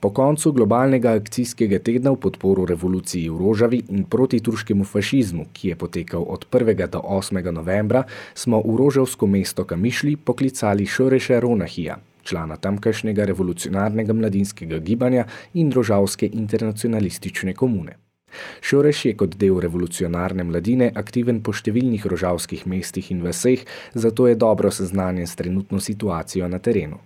Po koncu globalnega akcijskega tedna v podporu revoluciji v Rožavi in proti turškemu fašizmu, ki je potekal od 1. do 8. novembra, smo v Rožavsko mesto Kamišli poklicali Šoreša Ronahija, člana tamkajšnjega revolucionarnega mladinskega gibanja in Rožavske internacionalistične komune. Šoreš je kot del revolucionarne mladine aktiven po številnih rožavskih mestih in vseh, zato je dobro seznanjen s trenutno situacijo na terenu.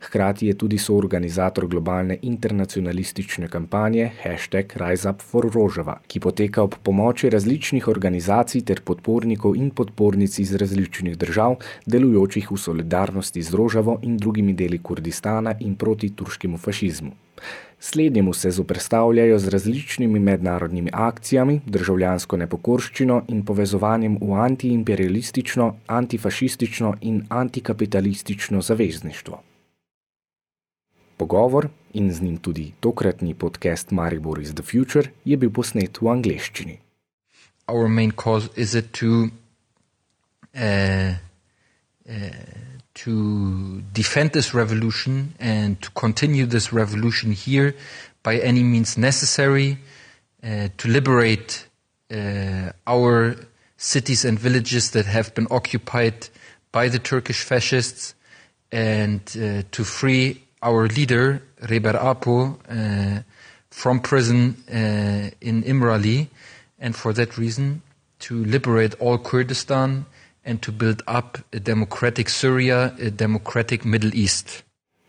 Hkrati je tudi soorganizator globalne internacionalistične kampanje hashtag RiseUpForRožava, ki poteka ob pomoči različnih organizacij ter podpornikov in podpornic iz različnih držav, delujočih v solidarnosti z Rožavo in drugimi deli Kurdistana in proti turškemu fašizmu. Slednjemu se zoprstavljajo z različnimi mednarodnimi akcijami, državljansko nepokorščino in povezovanjem v antiimperialistično, antifašistično in antikapitalistično zavezništvo. Pogovor in z njim tudi tokratni podcast Maribor the Future je bil posnet v angleščini. Our main cause is to uh, uh, to defend this revolution and to continue this revolution here by any means necessary uh, to liberate uh, our cities and villages that have been occupied by the Turkish fascists and uh, to free our leader, Reber Apo, uh, from prison uh, in Imrali, and for that reason, to liberate all Kurdistan and to build up a democratic Syria, a democratic Middle East.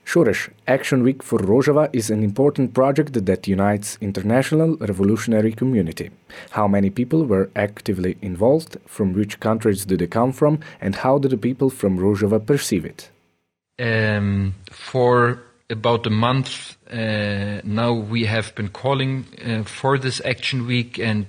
Shurish, Action Week for Rojava is an important project that unites international revolutionary community. How many people were actively involved, from which countries did they come from, and how do the people from Rojava perceive it? Um, for about a month uh, now, we have been calling uh, for this action week, and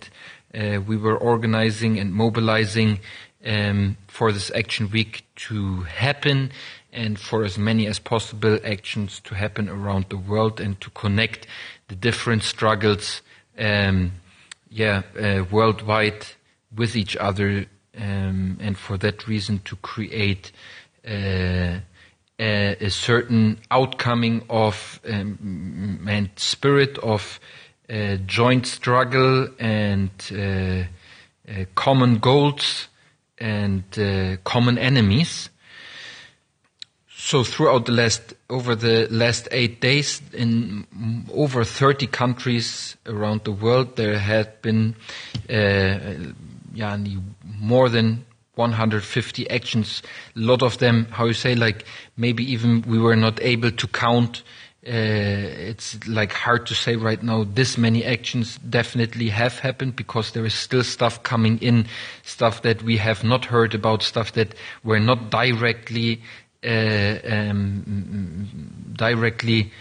uh, we were organizing and mobilizing um, for this action week to happen, and for as many as possible actions to happen around the world, and to connect the different struggles, um, yeah, uh, worldwide with each other, um, and for that reason to create uh, a, a certain outcoming of um, and spirit of uh, joint struggle and uh, uh, common goals and uh, common enemies. So throughout the last over the last eight days, in over 30 countries around the world, there had been uh, yeah, more than 150 actions. A lot of them, how you say, like maybe even we were not able to count. Uh, it's like hard to say right now. This many actions definitely have happened because there is still stuff coming in, stuff that we have not heard about, stuff that were not directly uh, um, directly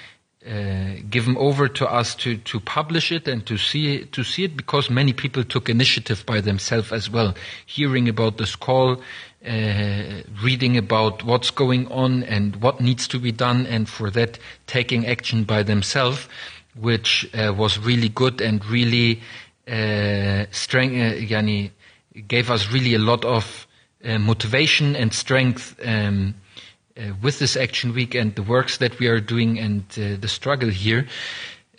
uh, given over to us to, to publish it and to see to see it because many people took initiative by themselves as well, hearing about this call, uh, reading about what's going on and what needs to be done, and for that taking action by themselves, which uh, was really good and really uh, strength, uh, yani, gave us really a lot of uh, motivation and strength. Um, uh, with this action week and the works that we are doing and uh, the struggle here.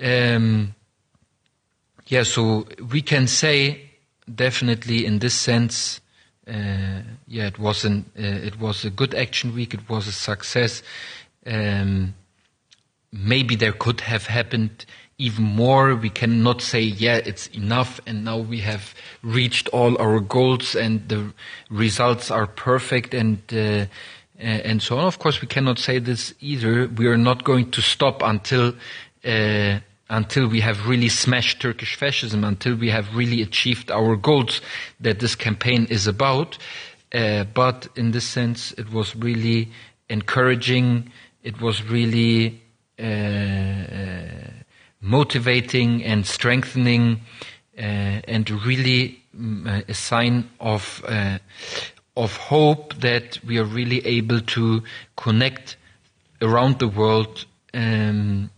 Um, yeah, so we can say definitely in this sense, uh, yeah, it was an uh, it was a good action week. It was a success. Um, maybe there could have happened even more. We cannot say, yeah, it's enough, and now we have reached all our goals, and the results are perfect, and uh, and so on. Of course, we cannot say this either. We are not going to stop until uh, until we have really smashed Turkish fascism, until we have really achieved our goals that this campaign is about. Uh, but in this sense, it was really encouraging. It was really uh, uh motivating and strengthening, uh, and really mm, a sign of of hope that we are really able to connect around the world um,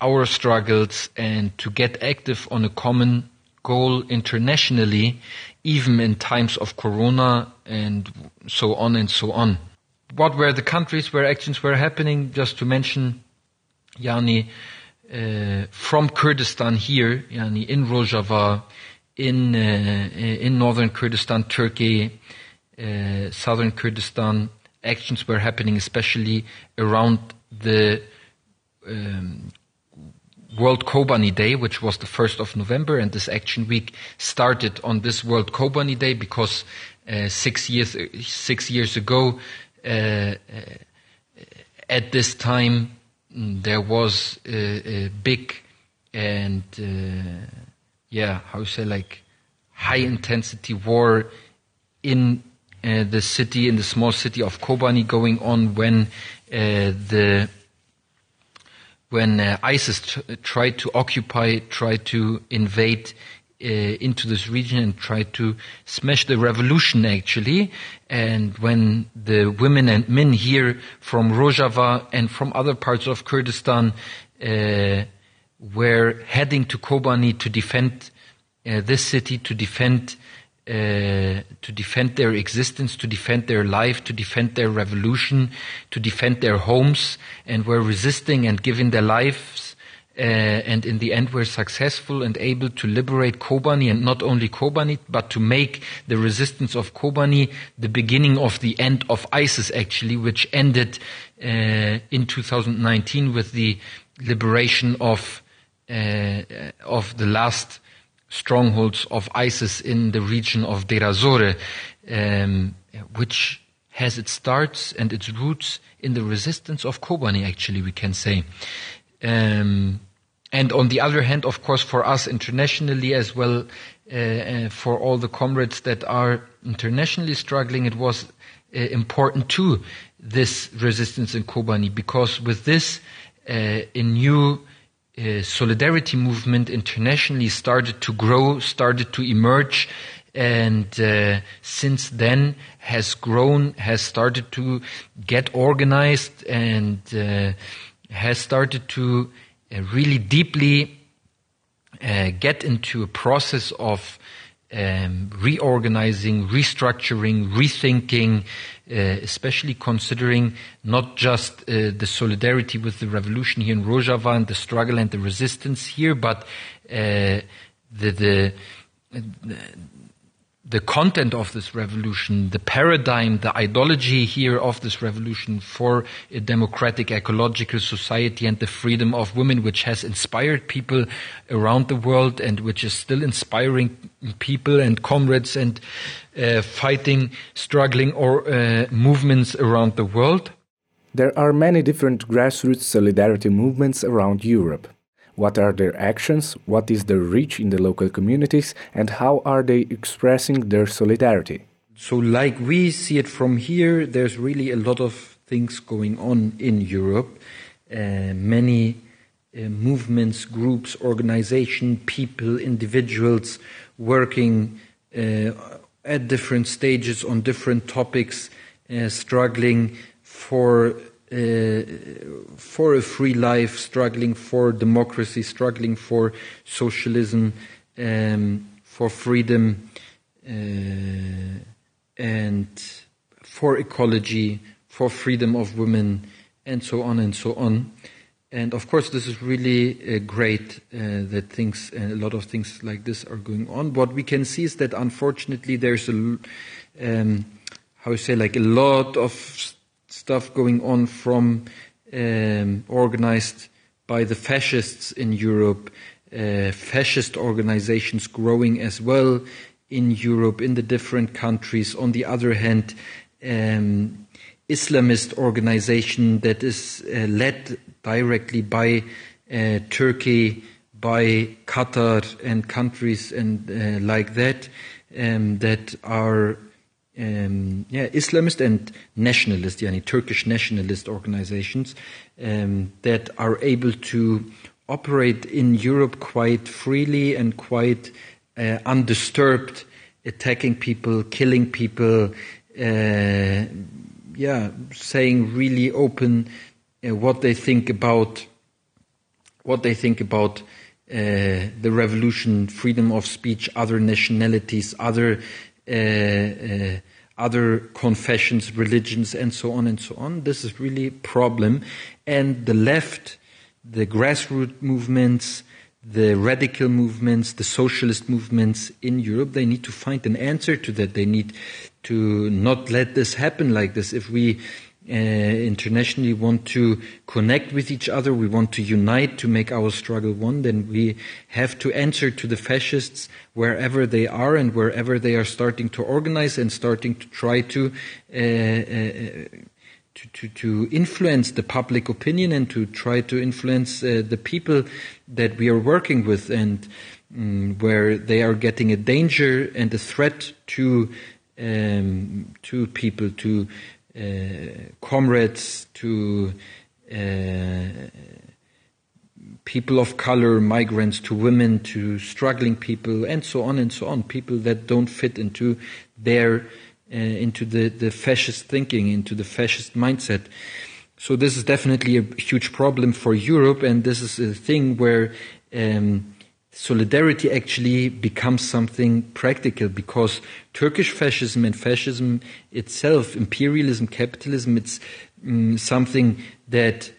our struggles and to get active on a common goal internationally, even in times of corona and so on and so on. What were the countries where actions were happening? Just to mention, yani uh, from Kurdistan here, yani in Rojava, in uh, in northern Kurdistan, Turkey, uh, southern Kurdistan, actions were happening, especially around the um, World Kobani Day, which was the 1st of November, and this action week started on this World Kobani Day because uh, six years six years ago, uh, uh at this time, mm, there was a, a big and uh, yeah, how say like high intensity war in uh, the city, in the small city of Kobani, going on when the when uh, ISIS t- tried to occupy, tried to invade uh, into this region and tried to smash the revolution actually. And when the women and men here from Rojava and from other parts of Kurdistan uh, were heading to Kobani to defend uh, this city, to defend uh, to defend their existence, to defend their life, to defend their revolution, to defend their homes, and were resisting and giving their lives. Uh, and in the end were successful and able to liberate Kobani and not only Kobani, but to make the resistance of Kobani the beginning of the end of ISIS actually, which ended uh, in 2019 with the liberation of, uh, of the last strongholds of ISIS in the region of Deir um, which has its starts and its roots in the resistance of Kobani, actually, we can say. Um, and on the other hand, of course, for us internationally as well, uh, uh, for all the comrades that are internationally struggling, it was uh, important too, this resistance in Kobani, because with this, uh, a new uh, solidarity movement internationally started to grow, started to emerge, and uh, since then has grown, has started to get organized, and uh, has started to uh, really deeply uh, get into a process of um, reorganizing, restructuring, rethinking, uh, especially considering not just uh, the solidarity with the revolution here in Rojava and the struggle and the resistance here, but uh, the, the, the content of this revolution, the paradigm, the ideology here of this revolution for a democratic ecological society and the freedom of women, which has inspired people around the world and which is still inspiring people and comrades and uh, fighting, struggling or uh, movements around the world. There are many different grassroots solidarity movements around Europe. What are their actions? What is their reach in the local communities? And how are they expressing their solidarity? So, like we see it from here, there's really a lot of things going on in Europe. Uh, many uh, movements, groups, organizations, people, individuals working uh, at different stages on different topics, uh, struggling for uh, for a free life, struggling for democracy, struggling for socialism, um, for freedom, uh, and for ecology, for freedom of women, and so on and so on. And of course, this is really uh, great uh, that things, a lot of things like this are going on. What we can see is that unfortunately, there's a, um, how you say, like a lot of stuff going on from um, organized by the fascists in Europe, uh, fascist organizations growing as well in Europe, in the different countries. On the other hand, um, Islamist organization that is uh, led directly by uh, Turkey, by Qatar and countries and uh, like that, um, that are um, yeah, Islamist and nationalist, yani Turkish nationalist organizations um, that are able to operate in Europe quite freely and quite uh, undisturbed, attacking people, killing people, uh, yeah, saying really open uh, what they think about what they think about uh, the revolution, freedom of speech, other nationalities, other uh, uh, other confessions, religions, and so on and so on. This is really a problem. And the left the grassroots movements, the radical movements, the socialist movements in Europe, they need to find an answer to that. They need to not let this happen like this. If we uh, internationally want to connect with each other, we want to unite to make our struggle one, then we have to answer to the fascists wherever they are and wherever they are starting to organize and starting to try to uh, uh, to, to, to, influence the public opinion and to try to influence uh, the people that we are working with and um, where they are getting a danger and a threat to um, to people, to comrades, to uh, people of color, migrants, to women, to struggling people, and so on and so on. People that don't fit into their uh, into the, the fascist thinking, into the fascist mindset. So this is definitely a huge problem for Europe, and this is a thing where um, solidarity actually becomes something practical because Turkish fascism and fascism itself, imperialism, capitalism, it's um, something that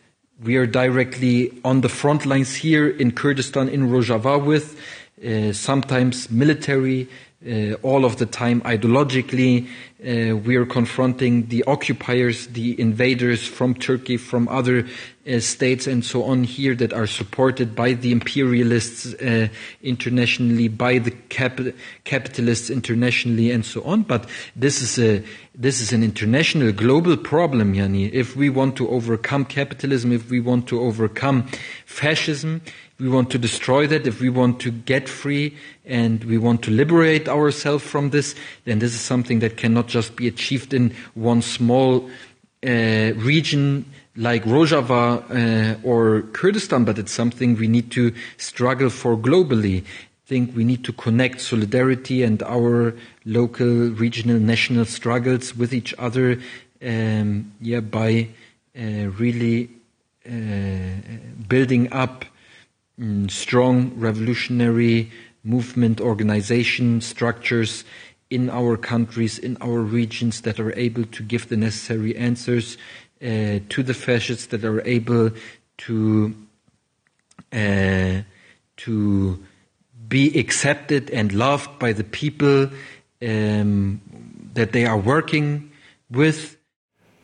we are directly on the front lines here in Kurdistan, in Rojava with, uh, sometimes military, uh, all of the time ideologically. Uh, we are confronting the occupiers, the invaders from Turkey, from other uh, states and so on here that are supported by the imperialists uh, internationally, by the cap- capitalists internationally and so on. But this is a, this is an international global problem, Yani. If we want to overcome capitalism, if we want to overcome fascism, we want to destroy that, if we want to get free and we want to liberate ourselves from this, then this is something that cannot just be achieved in one small uh, region like Rojava uh, or Kurdistan, but it's something we need to struggle for globally. I think we need to connect solidarity and our local, regional, national struggles with each other, um, yeah, by uh, really uh, building up strong revolutionary movement organization structures in our countries, in our regions that are able to give the necessary answers uh, to the fascists, that are able to uh, to be accepted and loved by the people um, that they are working with.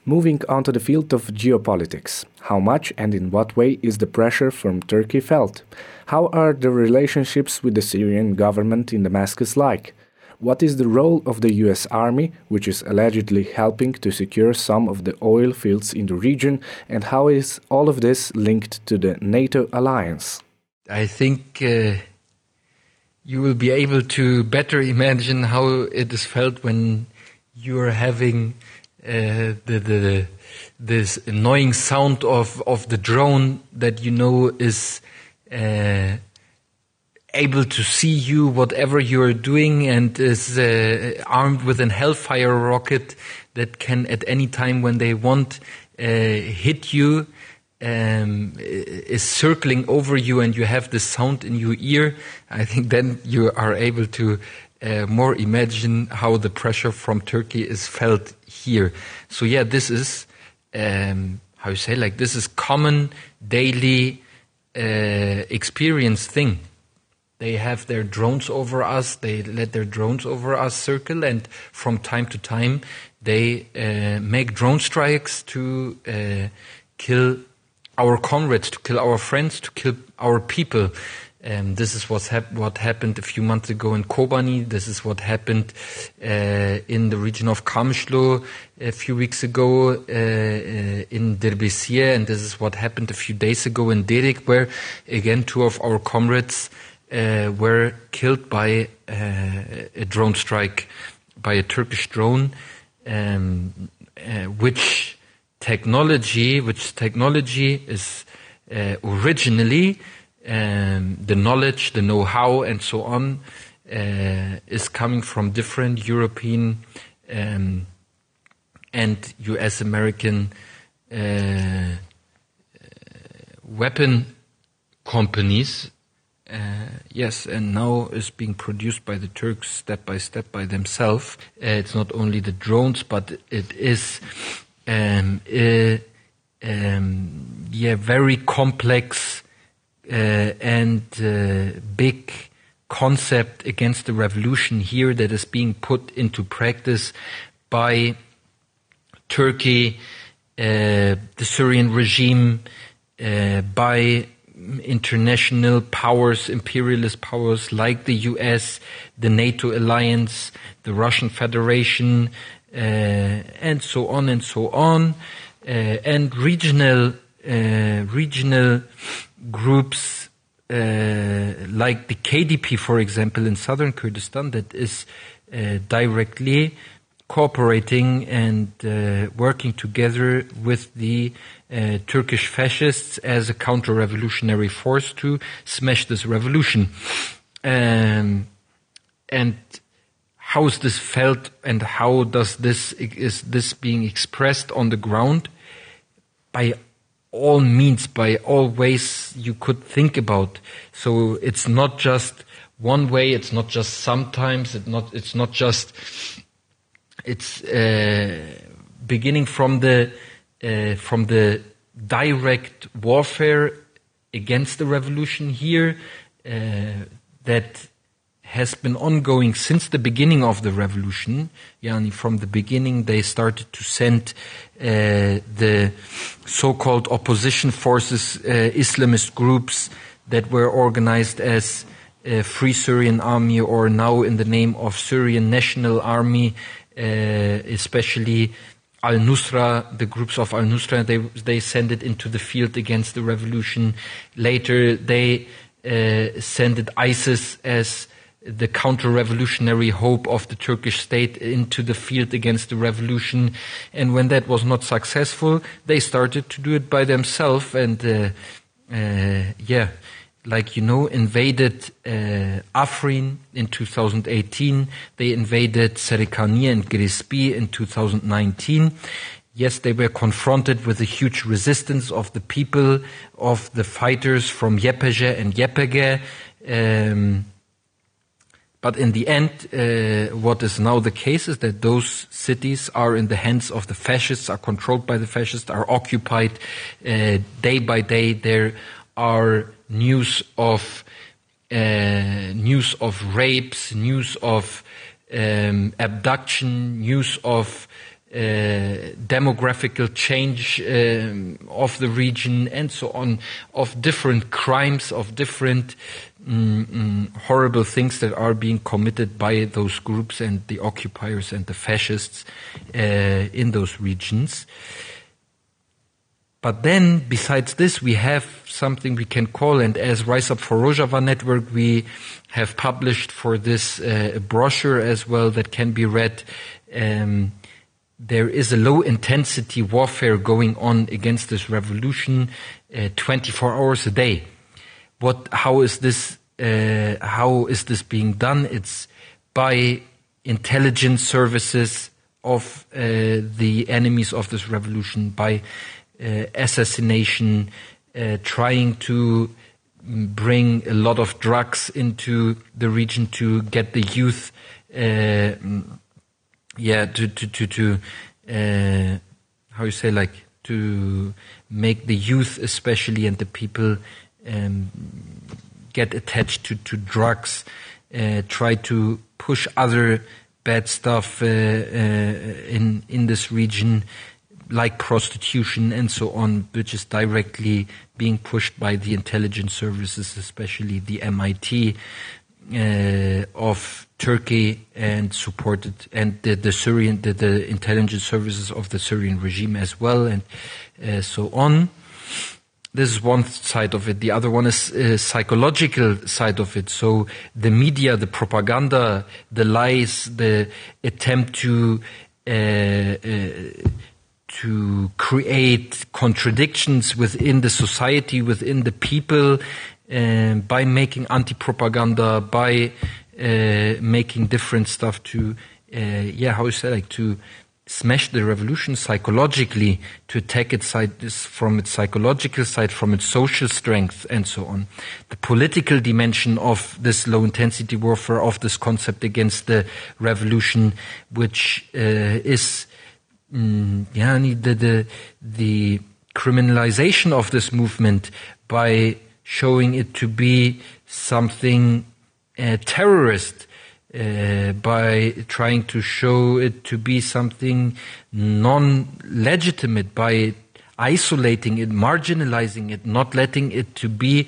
Moving on to the field of geopolitics, how much and in what way is the pressure from Turkey felt? How are the relationships with the Syrian government in Damascus like? What is the role of the US Army, which is allegedly helping to secure some of the oil fields in the region, and how is all of this linked to the NATO alliance? I think uh, you will be able to better imagine how it is felt when you are having the, the this annoying sound of of the drone that you know is uh, able to see you whatever you are doing and is uh, armed with an hellfire rocket that can at any time when they want uh, hit you um, is circling over you and you have the sound in your ear. I think then you are able to uh, more imagine how the pressure from turkey is felt here. So yeah, this is um, how you say like this is common daily uh, experience thing. They have their drones over us. They let their drones over us circle, and from time to time they uh, make drone strikes to uh, kill our comrades, to kill our friends, to kill our people. Um, this is what's hap- what happened a few months ago in Kobani. This is what happened uh, in the region of Kamishlo a few weeks ago uh, uh, in Dirbesiye, and this is what happened a few days ago in Derik, where again two of our comrades uh, were killed by uh, a drone strike by a Turkish drone, um, uh, which technology, which technology is originally um, the knowledge, the know-how, and so on uh, is coming from different European um, and U.S. American uh, weapon companies. Uh, yes, and now is being produced by the Turks step by step by themselves. Uh, it's not only the drones, but it is um, um, yeah, very complex uh, and uh, big concept against the revolution here that is being put into practice by Turkey, uh, the Syrian regime, uh, by international powers, imperialist powers like the US, the NATO alliance, the Russian Federation, uh, and so on and so on, uh, and regional uh, regional groups uh, like the KDP, for example, in southern Kurdistan, that is uh, directly cooperating and uh, working together with the uh, Turkish fascists as a counter-revolutionary force to smash this revolution. Um, and how is this felt and how does this is this being expressed on the ground by all means by all ways you could think about. So it's not just one way it's not just sometimes it's not it's not just it's uh, beginning from the uh, from the direct warfare against the revolution here uh, that has been ongoing since the beginning of the revolution. Yani from the beginning, they started to send uh, the so-called opposition forces, uh, Islamist groups that were organized as uh, Free Syrian Army or now in the name of Syrian National Army, uh, especially Al-Nusra, the groups of Al-Nusra, they, they send it into the field against the revolution. Later, they uh, send it ISIS as the counter-revolutionary hope of the Turkish state into the field against the revolution. And when that was not successful, they started to do it by themselves. And uh, uh, yeah, like you know, invaded uh, Afrin in 2018. They invaded Serikania and Grespi in 2019. Yes, they were confronted with a huge resistance of the people, of the fighters from YPG and YPJ. Um, but in the end, uh, what is now the case is that those cities are in the hands of the fascists, are controlled by the fascists, are occupied uh, day by day. There are news of uh, news of rapes, news of um, abduction, news of uh, demographical change um, of the region, and so on, of different crimes, of different mm, mm, horrible things that are being committed by those groups and the occupiers and the fascists uh, in those regions. But then, besides this, we have something we can call, and as Rise Up for Rojava Network, we have published for this uh, brochure as well that can be read. Um, there is a low intensity warfare going on against this revolution uh, 24 hours a day. What, how is this, uh, how is this being done? It's by intelligence services of uh, the enemies of this revolution, by uh, assassination, uh, trying to bring a lot of drugs into the region to get the youth, uh, yeah, to to to, to uh, how you say like to make the youth especially and the people um, get attached to to drugs, uh, try to push other bad stuff uh, in in this region like prostitution and so on, which is directly being pushed by the intelligence services, especially the MIT uh, of Turkey, and supported and the, the Syrian the, the, intelligence services of the Syrian regime as well, and uh, so on. This is one side of it. The other one is uh, psychological side of it. So the media, the propaganda, the lies, the attempt to uh, uh, to create contradictions within the society, within the people, uh, by making anti-propaganda, by uh, making different stuff to, yeah, how you say, like to smash the revolution psychologically, to attack it side, from its psychological side, from its social strength, and so on. The political dimension of this low intensity warfare, of this concept against the revolution, which uh, is mm, yeah, the, the, the criminalization of this movement by showing it to be something uh, terrorist, uh, by trying to show it to be something non-legitimate, by isolating it, marginalizing it, not letting it to be,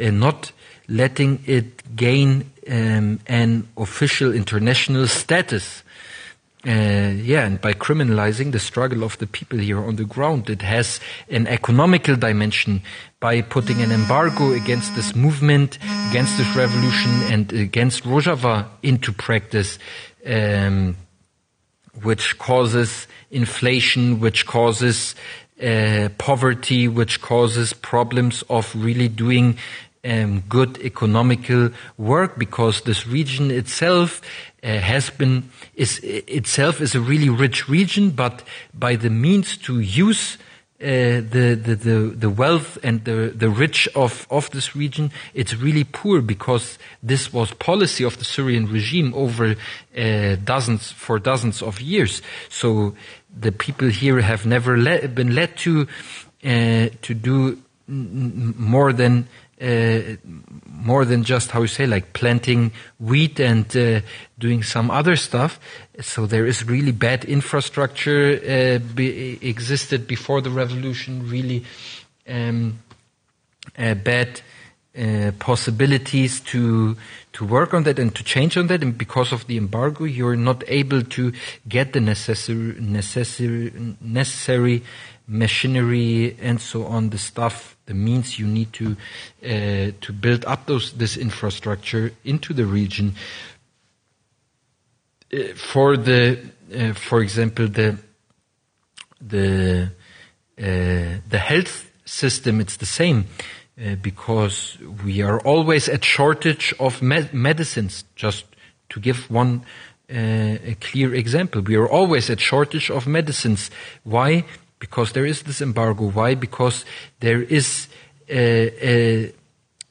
uh, not letting it gain um, an official international status. Uh, yeah, and by criminalizing the struggle of the people here on the ground, it has an economical dimension by putting an embargo against this movement, against this revolution, and against Rojava into practice, um, which causes inflation, which causes uh, poverty, which causes problems of really doing um, good economical work because this region itself uh, has been is itself is a really rich region, but by the means to use uh, the, the, the, the wealth and the, the rich of, of this region, it's really poor because this was policy of the Syrian regime over uh, dozens, for dozens of years. So the people here have never le- been led to, uh, to do more than uh, more than just how you say like planting wheat and uh, doing some other stuff. So there is really bad infrastructure uh, be, existed before the revolution really um, uh, bad uh, possibilities to to work on that and to change on that. And because of the embargo you're not able to get the necessary necessary necessary machinery and so on the stuff the means you need to uh, to build up those this infrastructure into the region. Uh, for the, uh, for example, the the uh, the health system, it's the same uh, because we are always at shortage of me- medicines. Just to give one a clear example, we are always at shortage of medicines. Why? Because there is this embargo. Why? Because there is uh, uh,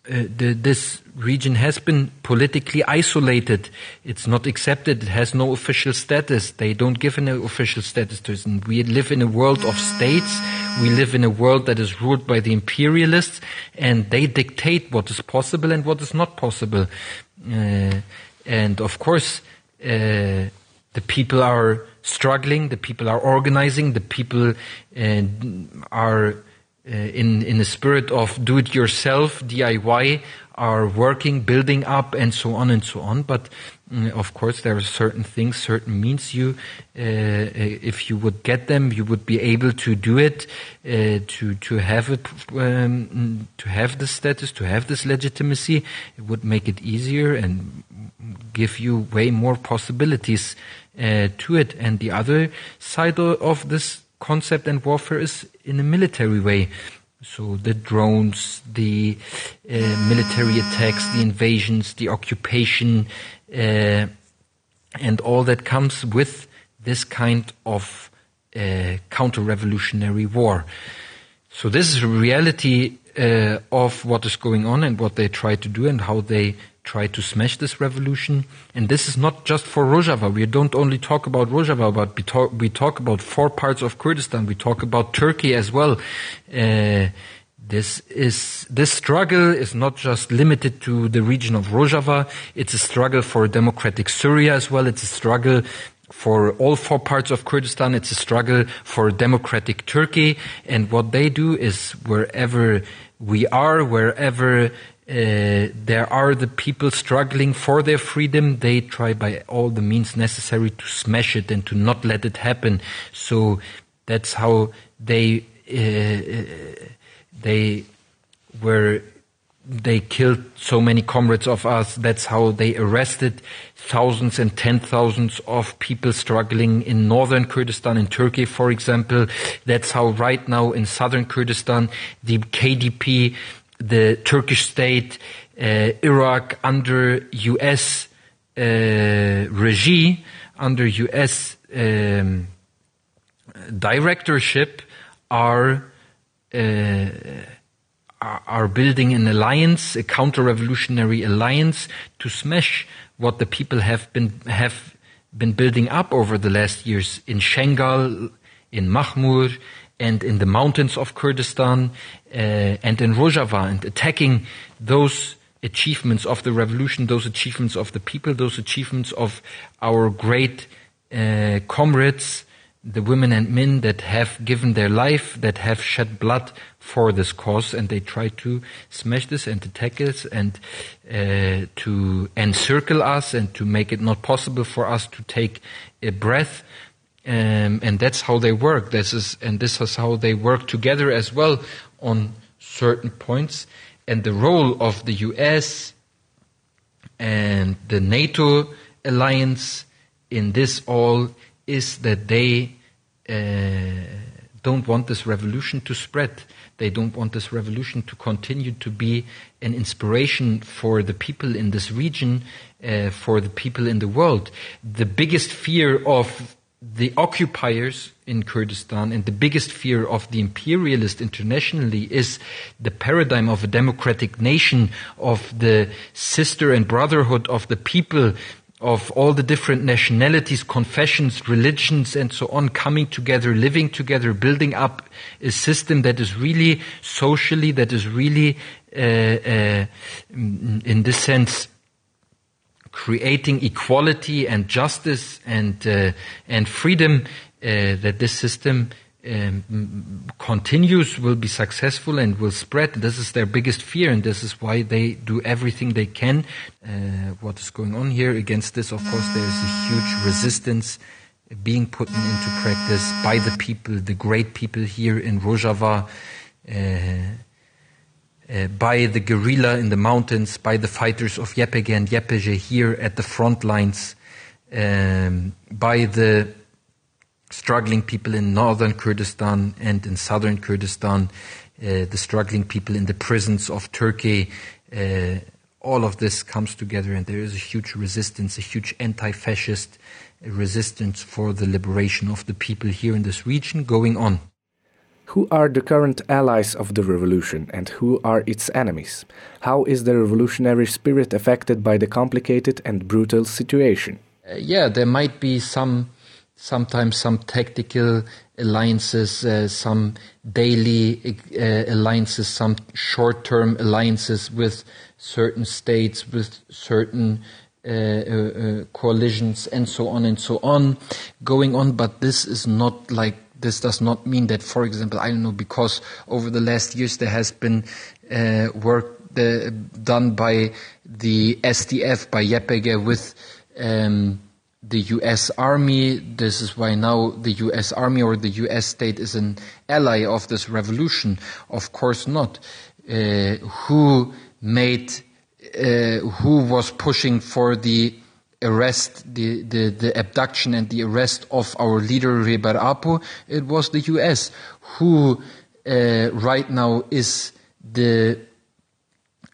uh, the, this region has been politically isolated. It's not accepted. It has no official status. They don't give an official status to it. And we live in a world of states. We live in a world that is ruled by the imperialists, and they dictate what is possible and what is not possible. Uh, and of course, uh, the people are struggling, the people are organizing, the people uh, are uh, in, in a spirit of do it yourself, DIY, are working, building up, and so on and so on. But mm, of course, there are certain things, certain means you, uh, if you would get them, you would be able to do it, uh, to to have it, um, to have this status, to have this legitimacy. It would make it easier and give you way more possibilities uh, to it. And the other side of this concept and warfare is in a military way. So the drones, the uh, military attacks, the invasions, the occupation, uh, and all that comes with this kind of uh, counter-revolutionary war. So this is a reality uh, of what is going on and what they try to do and how they try to smash this revolution. And this is not just for Rojava. We don't only talk about Rojava, but we talk, we talk about four parts of Kurdistan. We talk about Turkey as well. Uh, this is this struggle is not just limited to the region of Rojava. It's a struggle for democratic Syria as well. It's a struggle for all four parts of Kurdistan. It's a struggle for democratic Turkey. And what they do is wherever we are, wherever uh, there are the people struggling for their freedom. They try by all the means necessary to smash it and to not let it happen. So that's how they uh, they were they killed so many comrades of us. That's how they arrested thousands and ten thousands of people struggling in northern Kurdistan, in Turkey, for example. That's how right now in southern Kurdistan, the KDP the Turkish state, uh, Iraq under U.S. Uh, regime, under U.S. Um, directorship, are uh, are building an alliance, a counter-revolutionary alliance, to smash what the people have been have been building up over the last years in Shengal, in Mahmur, and in the mountains of Kurdistan uh, and in Rojava and attacking those achievements of the revolution, those achievements of the people, those achievements of our great uh, comrades, the women and men that have given their life, that have shed blood for this cause, and they try to smash this and attack us and uh, to encircle us and to make it not possible for us to take a breath. Um, and that's how they work. This is, and this is how they work together as well on certain points. And the role of the US and the NATO alliance in this all is that they uh, don't want this revolution to spread. They don't want this revolution to continue to be an inspiration for the people in this region, uh, for the people in the world. The biggest fear of the occupiers in Kurdistan and the biggest fear of the imperialist internationally is the paradigm of a democratic nation, of the sister and brotherhood of the people, of all the different nationalities, confessions, religions, and so on coming together, living together, building up a system that is really socially, that is really, uh, uh, in this sense, creating equality and justice and uh, and freedom uh, that this system um, continues will be successful and will spread. This is their biggest fear, and this is why they do everything they can. Uh, what is going on here against this? Of course, there is a huge resistance being put into practice by the people, the great people here in Rojava. Uh, uh, by the guerrilla in the mountains, by the fighters of YPG and YPJ here at the front lines, um, by the struggling people in northern Kurdistan and in southern Kurdistan, uh, the struggling people in the prisons of Turkey. Uh, all of this comes together, and there is a huge resistance, a huge anti fascist resistance for the liberation of the people here in this region going on. Who are the current allies of the revolution and who are its enemies? How is the revolutionary spirit affected by the complicated and brutal situation? Uh, yeah, there might be some, sometimes some tactical alliances, uh, some daily uh, alliances, some short term alliances with certain states, with certain uh, uh, uh, coalitions, and so on and so on going on. But this is not like this does not mean that, for example, I don't know, because over the last years there has been uh, work the, done by the SDF, by YPG with um, the US Army. This is why now the US Army or the US state is an ally of this revolution. Of course not. Uh, who made, uh, who was pushing for the arrest, the, the, the, abduction and the arrest of our leader Reber Apo, it was the US who uh, right now is the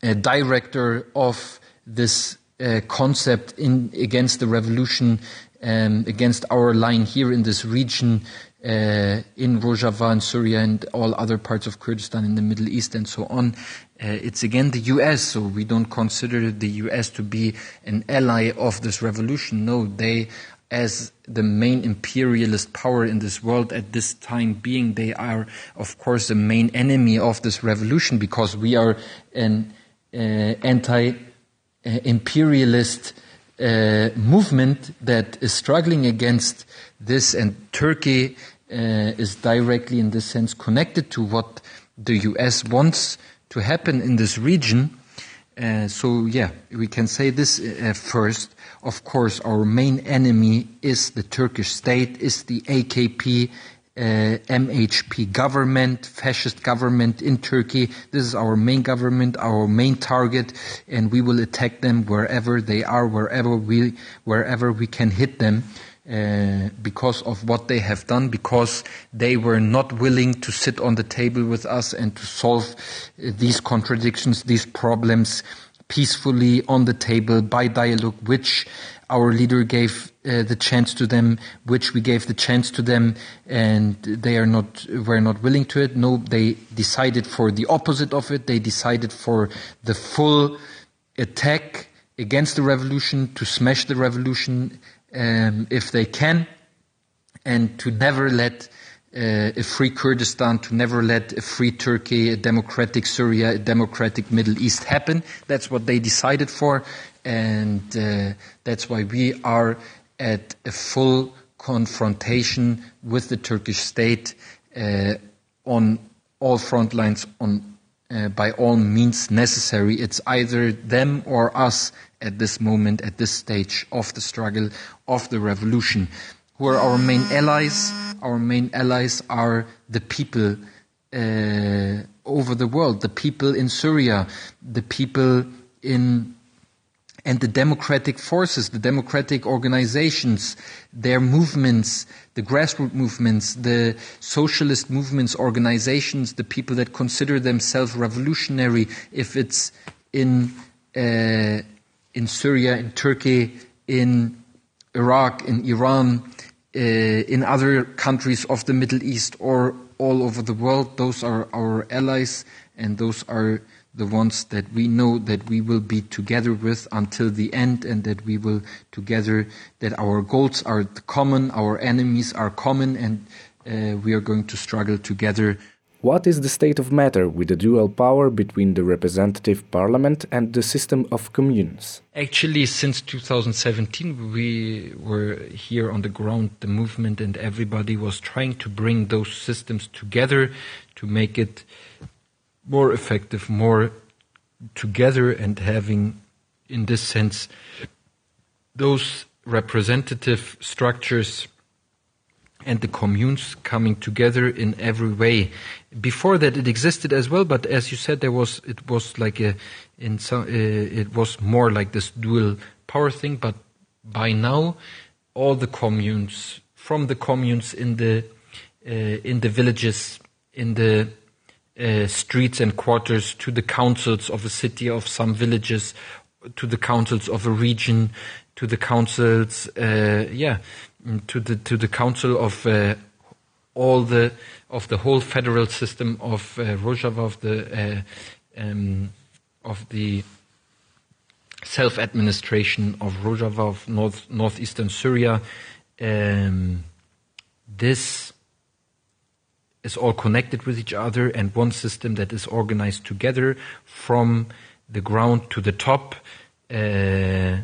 uh, director of this uh, concept in against the revolution, um, against our line here in this region, uh, in Rojava and Syria and all other parts of Kurdistan in the Middle East and so on. Uh, it's again the US, so we don't consider the US to be an ally of this revolution. No, they, as the main imperialist power in this world at this time being, they are, of course, the main enemy of this revolution because we are an uh, anti imperialist uh, movement that is struggling against this, and Turkey uh, is directly, in this sense, connected to what the US wants to happen in this region. Uh, so, yeah, we can say this uh, first. Of course, our main enemy is the Turkish state, is the AKP, uh, MHP government, fascist government in Turkey. This is our main government, our main target, and we will attack them wherever they are, wherever we, wherever we can hit them. Uh, because of what they have done, because they were not willing to sit on the table with us and to solve uh, these contradictions, these problems peacefully on the table by dialogue, which our leader gave uh, the chance to them, which we gave the chance to them, and they are not were not willing to it. No, they decided for the opposite of it. They decided for the full attack against the revolution, to smash the revolution um, if they can, and to never let uh, a free Kurdistan, to never let a free Turkey, a democratic Syria, a democratic Middle East happen. That's what they decided for, and uh, that's why we are at a full confrontation with the Turkish state uh, on all front lines, on uh, by all means necessary. It's either them or us at this moment, at this stage of the struggle, of the revolution. Who are our main allies? Our main allies are the people uh, over the world, the people in Syria, the people in and the democratic forces, the democratic organizations, their movements, the grassroots movements, the socialist movements, organizations, the people that consider themselves revolutionary, if it's in uh, in Syria, in Turkey, in Iraq, in Iran, uh, in other countries of the Middle East, or all over the world, those are our allies, and those are the ones that we know that we will be together with until the end and that we will together, that our goals are common, our enemies are common, and uh, we are going to struggle together. What is the state of matter with the dual power between the representative parliament and the system of communes? Actually, since 2017, we were here on the ground, the movement, and everybody was trying to bring those systems together to make it more effective, more together, and having, in this sense, those representative structures and the communes coming together in every way. Before that, it existed as well, but as you said, there was it was like a in some uh, it was more like this dual power thing. But by now, all the communes, from the communes in the uh, in the villages, in the uh, streets and quarters to the councils of a city, of some villages, to the councils of a region, to the councils, uh, yeah, to the to the council of uh, all the of the whole federal system of uh, Rojava, of the uh, um, of the self administration of Rojava of north northeastern Syria. Um, this is all connected with each other and one system that is organized together from the ground to the top. Uh,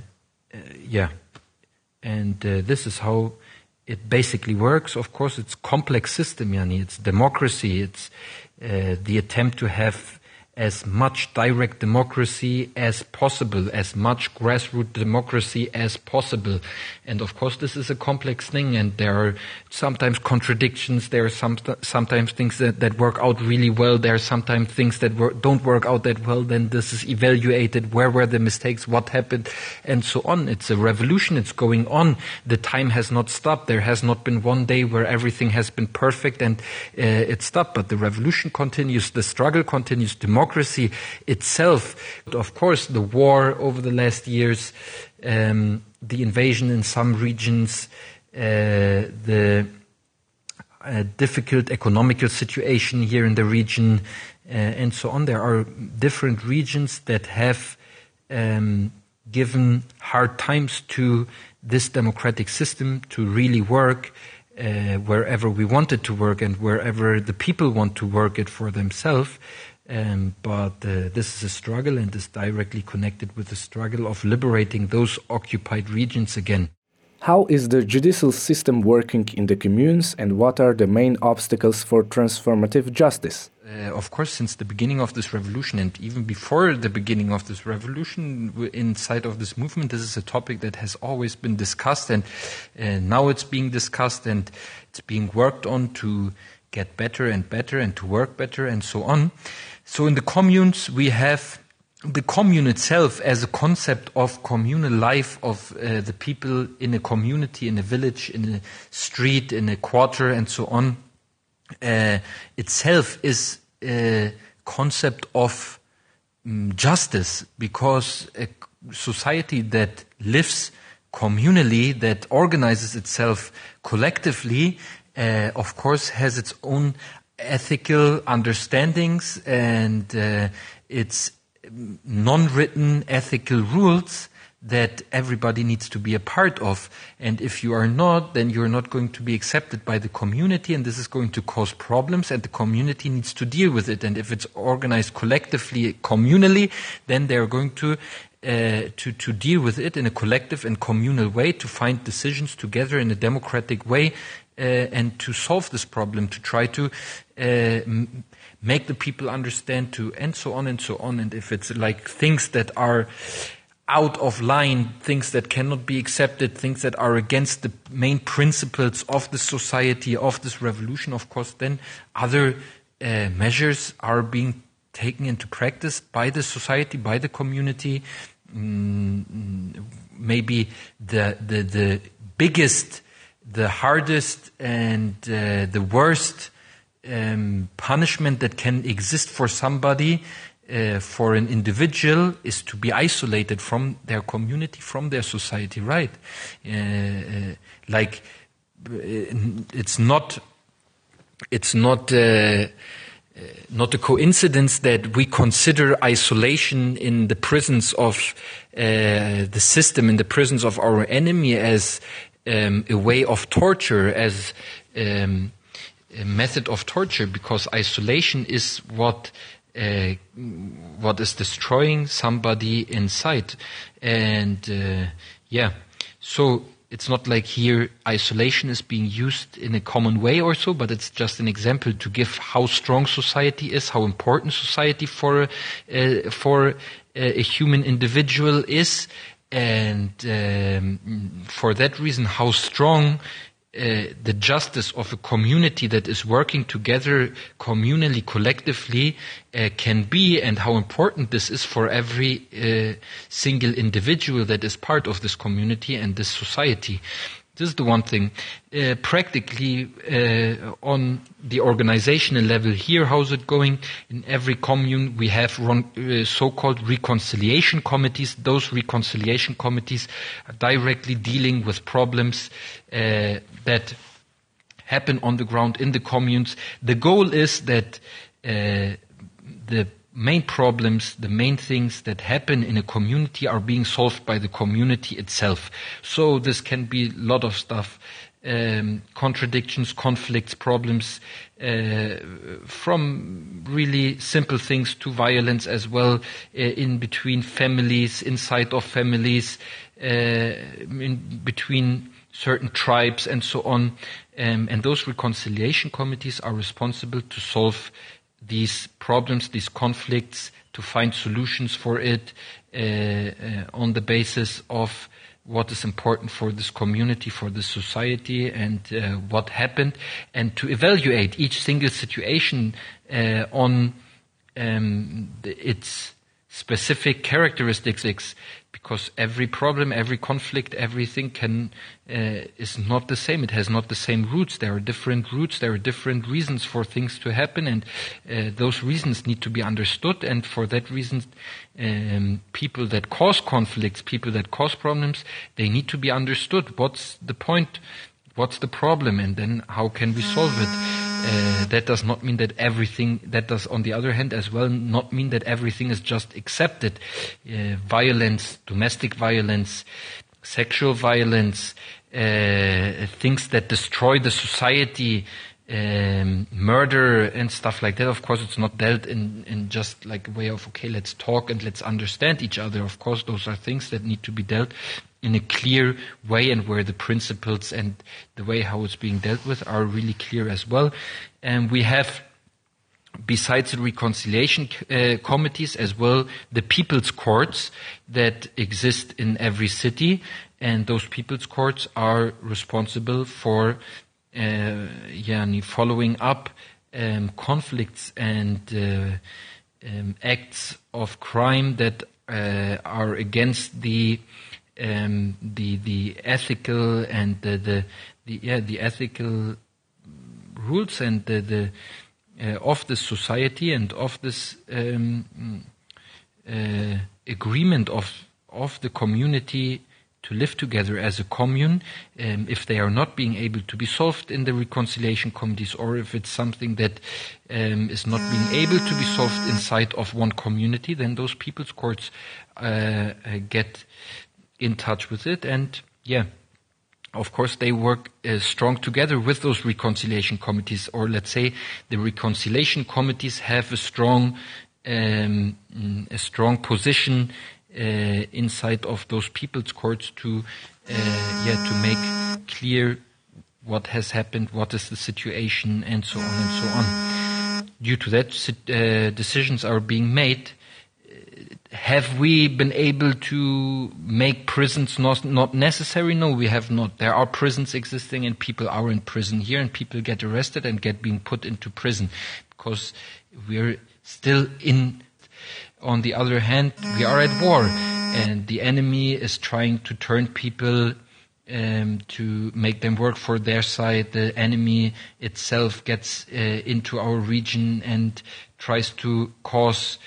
uh, yeah. And uh, this is how it basically works. Of course, it's complex system, Yani. It's democracy. It's uh, the attempt to have as much direct democracy as possible, as much grassroots democracy as possible. And of course, this is a complex thing, and there are sometimes contradictions. There are some, sometimes things that, that work out really well. There are sometimes things that don't work out that well. Then this is evaluated. Where were the mistakes? What happened? And so on. It's a revolution. It's going on. The time has not stopped. There has not been one day where everything has been perfect and uh, it stopped. But the revolution continues. The struggle continues. Democracy democracy itself. Of course, the war over the last years, um, the invasion in some regions, uh, the uh, difficult economical situation here in the region, uh, and so on. There are different regions that have um, given hard times to this democratic system to really work. Uh, wherever we want it to work and wherever the people want to work it for themselves. Um, but uh, this is a struggle and is directly connected with the struggle of liberating those occupied regions again. How is the judicial system working in the communes and what are the main obstacles for transformative justice? Uh, of course, since the beginning of this revolution and even before the beginning of this revolution, inside of this movement, this is a topic that has always been discussed and uh, now it's being discussed and it's being worked on to get better and better and to work better and so on. So in the communes, we have the commune itself as a concept of communal life of uh, the people in a community, in a village, in a street, in a quarter, and so on, uh, itself is a concept of um, justice because a society that lives communally, that organizes itself collectively, uh, of course, has its own ethical understandings and uh, its non-written ethical rules that everybody needs to be a part of. And if you are not, then you're not going to be accepted by the community, and this is going to cause problems, and the community needs to deal with it. And if it's organized collectively, communally, then they're going to uh, to, to deal with it in a collective and communal way, to find decisions together in a democratic way, uh, and to solve this problem, to try to uh, make the people understand, to and so on and so on. And if it's like things that are out of line, things that cannot be accepted, things that are against the main principles of the society, of this revolution, of course, then other uh, measures are being taken into practice by the society, by the community. Mm, maybe the, the, the biggest, the hardest, and uh, the worst um, punishment that can exist for somebody, uh, for an individual, is to be isolated from their community, from their society, right? Uh, uh like, uh, it's not, it's not, uh, uh, not a coincidence that we consider isolation in the prisons of uh, the system, in the prisons of our enemy, as um, a way of torture, as um, method of torture, because isolation is what uh, what is destroying somebody inside, and uh, yeah, so it's not like here isolation is being used in a common way or so, but it's just an example to give how strong society is, how important society for uh, for uh, a human individual is, and um, for that reason, how strong uh, the justice of a community that is working together communally, collectively, uh, can be, and how important this is for every uh, single individual that is part of this community and this society. This is the one thing. Uh, practically, uh, on the organizational level here, how's it going? In every commune, we have uh, so-called reconciliation committees. Those reconciliation committees are directly dealing with problems uh, that happen on the ground in the communes. The goal is that uh, the main problems, the main things that happen in a community are being solved by the community itself. So this can be a lot of stuff. Um, contradictions, conflicts, problems, uh, from really simple things to violence as well, uh, in between families, inside of families, uh, in between certain tribes, and so on. Um, and those reconciliation committees are responsible to solve these problems, these conflicts, to find solutions for it uh, uh, on the basis of what is important for this community, for this society, and uh, what happened, and to evaluate each single situation uh, on um, its specific characteristics because every problem, every conflict, everything can uh, is not the same. It has not the same roots. There are different roots. There are different reasons for things to happen, and uh, those reasons need to be understood. And for that reason, um, people that cause conflicts, people that cause problems, they need to be understood. What's the point? What's the problem? And then how can we solve it? Uh, that does not mean that everything, that does on the other hand as well not mean that everything is just accepted. Uh, violence, domestic violence, sexual violence, uh, things that destroy the society, um, murder and stuff like that. Of course, it's not dealt in, in just like a way of, okay, let's talk and let's understand each other. Of course, those are things that need to be dealt in a clear way and where the principles and the way how it's being dealt with are really clear as well. And we have, besides the reconciliation uh, committees as well, the people's courts that exist in every city. And those people's courts are responsible for uh, yeah, following up um, conflicts and uh, um, acts of crime that uh, are against the um, the the ethical and the, the, the yeah the ethical rules and the, the uh, of the society and of this um, uh, agreement of of the community to live together as a commune, um, if they are not being able to be solved in the reconciliation committees, or if it's something that um, is not being able to be solved inside of one community, then those people's courts uh, uh, get in touch with it. And yeah, of course, they work uh, strong together with those reconciliation committees, or let's say the reconciliation committees have a strong, um, a strong position uh, inside of those people's courts to, uh, yeah, to make clear what has happened, what is the situation, and so on and so on. Due to that, uh, decisions are being made have we been able to make prisons not, not necessary? No, we have not. There are prisons existing and people are in prison here and people get arrested and get being put into prison because we're still in, on the other hand, we are at war and the enemy is trying to turn people um, to make them work for their side. The enemy itself gets uh, into our region and tries to cause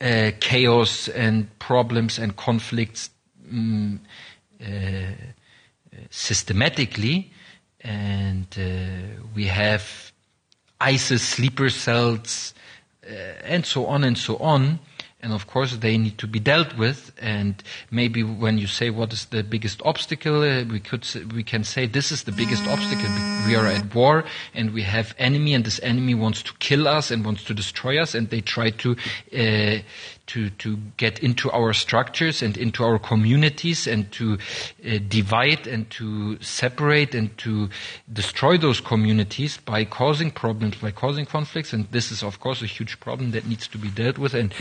uh, chaos and problems and conflicts um, uh, systematically. And uh, we have ISIS sleeper cells uh, and so on and so on. And of course, they need to be dealt with. And maybe when you say what is the biggest obstacle, uh, we could we can say this is the biggest obstacle. We are at war, and we have enemy, and this enemy wants to kill us and wants to destroy us, and they try to uh, to, to get into our structures and into our communities and to uh, divide and to separate and to destroy those communities by causing problems, by causing conflicts. And this is, of course, a huge problem that needs to be dealt with. And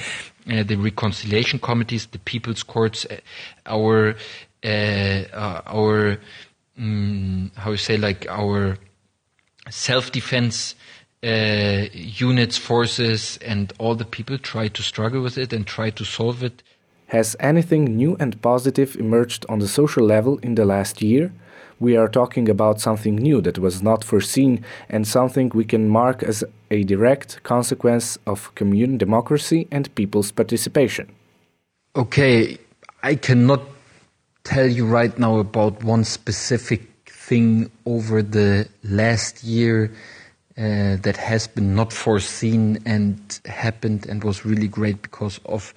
uh, the reconciliation committees, the people's courts, uh, our, uh, uh, our, um, how you say, like our self-defense uh, units, forces, and all the people try to struggle with it and try to solve it. Has anything new and positive emerged on the social level in the last year? We are talking about something new that was not foreseen and something we can mark as a direct consequence of commune democracy and people's participation. Okay, I cannot tell you right now about one specific thing over the last year uh, that has been not foreseen and happened and was really great because of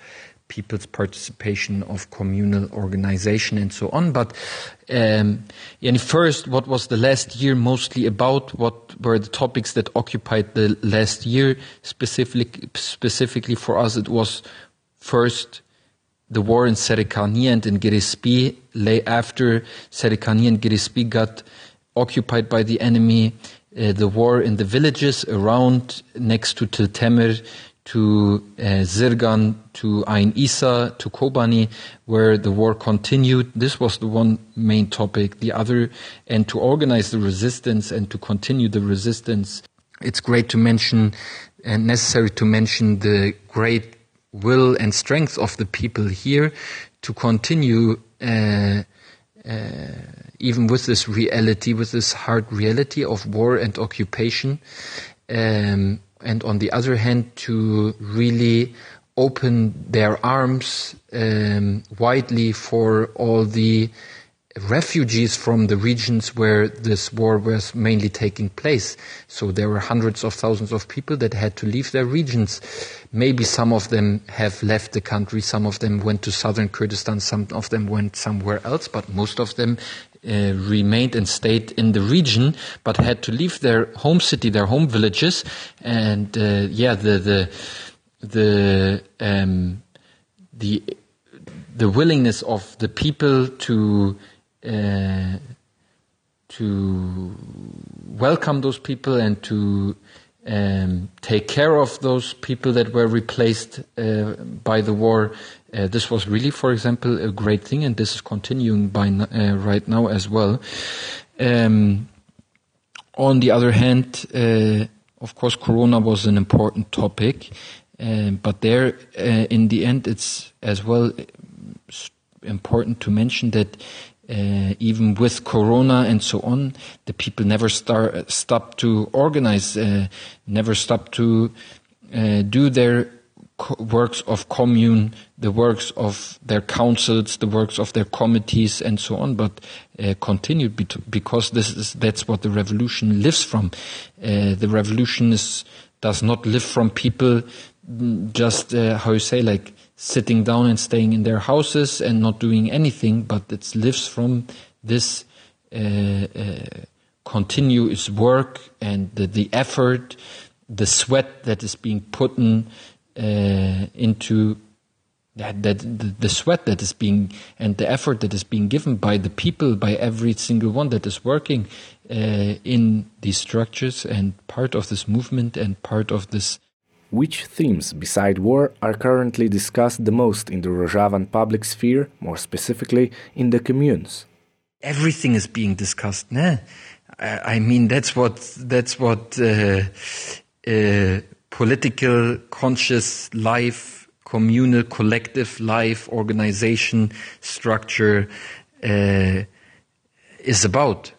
people's participation of communal organization and so on. But um, and first, what was the last year mostly about? What were the topics that occupied the last year? Specifically, specifically for us, it was first the war in Serikani and in Girespi. Lay after Serikani and Girespi got occupied by the enemy, uh, the war in the villages around next to Tiltemir, to uh, Zirgan, to Ain Isa, to Kobani, where the war continued. This was the one main topic. The other, and to organize the resistance and to continue the resistance. It's great to mention and necessary to mention the great will and strength of the people here to continue uh, uh, even with this reality, with this hard reality of war and occupation. Um, and on the other hand, to really open their arms um, widely for all the refugees from the regions where this war was mainly taking place. So there were hundreds of thousands of people that had to leave their regions. Maybe some of them have left the country, some of them went to southern Kurdistan, some of them went somewhere else, but most of them uh, remained and stayed in the region, but had to leave their home city, their home villages, and uh, yeah, the the the um, the the willingness of the people to uh, to welcome those people and to um, take care of those people that were replaced uh, by the war. Uh, this was really, for example, a great thing, and this is continuing by uh, right now as well. Um, on the other hand, uh, of course, Corona was an important topic, uh, but there, in the end, it's as well important to mention that uh, even with Corona and so on, the people never start, stop to organize, uh, never stop to uh, do their works of commune, the works of their councils, the works of their committees, and so on, but uh, continued because this is that's what the revolution lives from. Uh, the revolution is, does not live from people mm, just uh, how you say like sitting down and staying in their houses and not doing anything, but it lives from this uh, uh, continuous work and the, the, effort, the sweat that is being put in, uh, into that, that the, the, sweat that is being and the effort that is being given by the people, by every single one that is working uh, in these structures and part of this movement and part of this which themes, beside war, are currently discussed the most in the Rojavan public sphere, more specifically in the communes? Everything is being discussed. Nah? I mean, that's what that's what uh, uh, political, conscious life, communal, collective life, organization, structure uh, is about.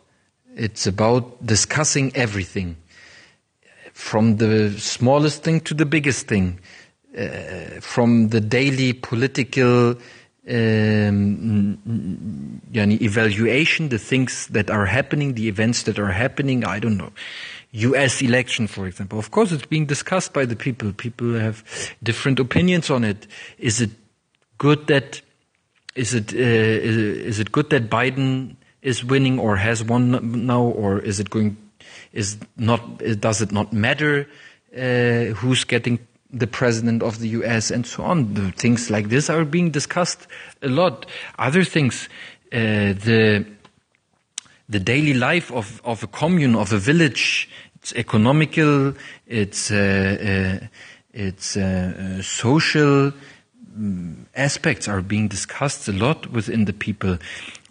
It's about discussing everything from the smallest thing to the biggest thing, uh, from the daily political um, evaluation, the things that are happening, the events that are happening. I don't know. U.S. election, for example. Of course, it's being discussed by the people. People have different opinions on it. Is it good that is it uh, is it good that Biden is winning or has won now, or is it going is not, does it not matter uh, who's getting the president of the US and so on? The things like this are being discussed a lot. Other things, uh, the the daily life of, of a commune, of a village, it's economical, it's uh, uh it's uh, social um, aspects are being discussed a lot within the people.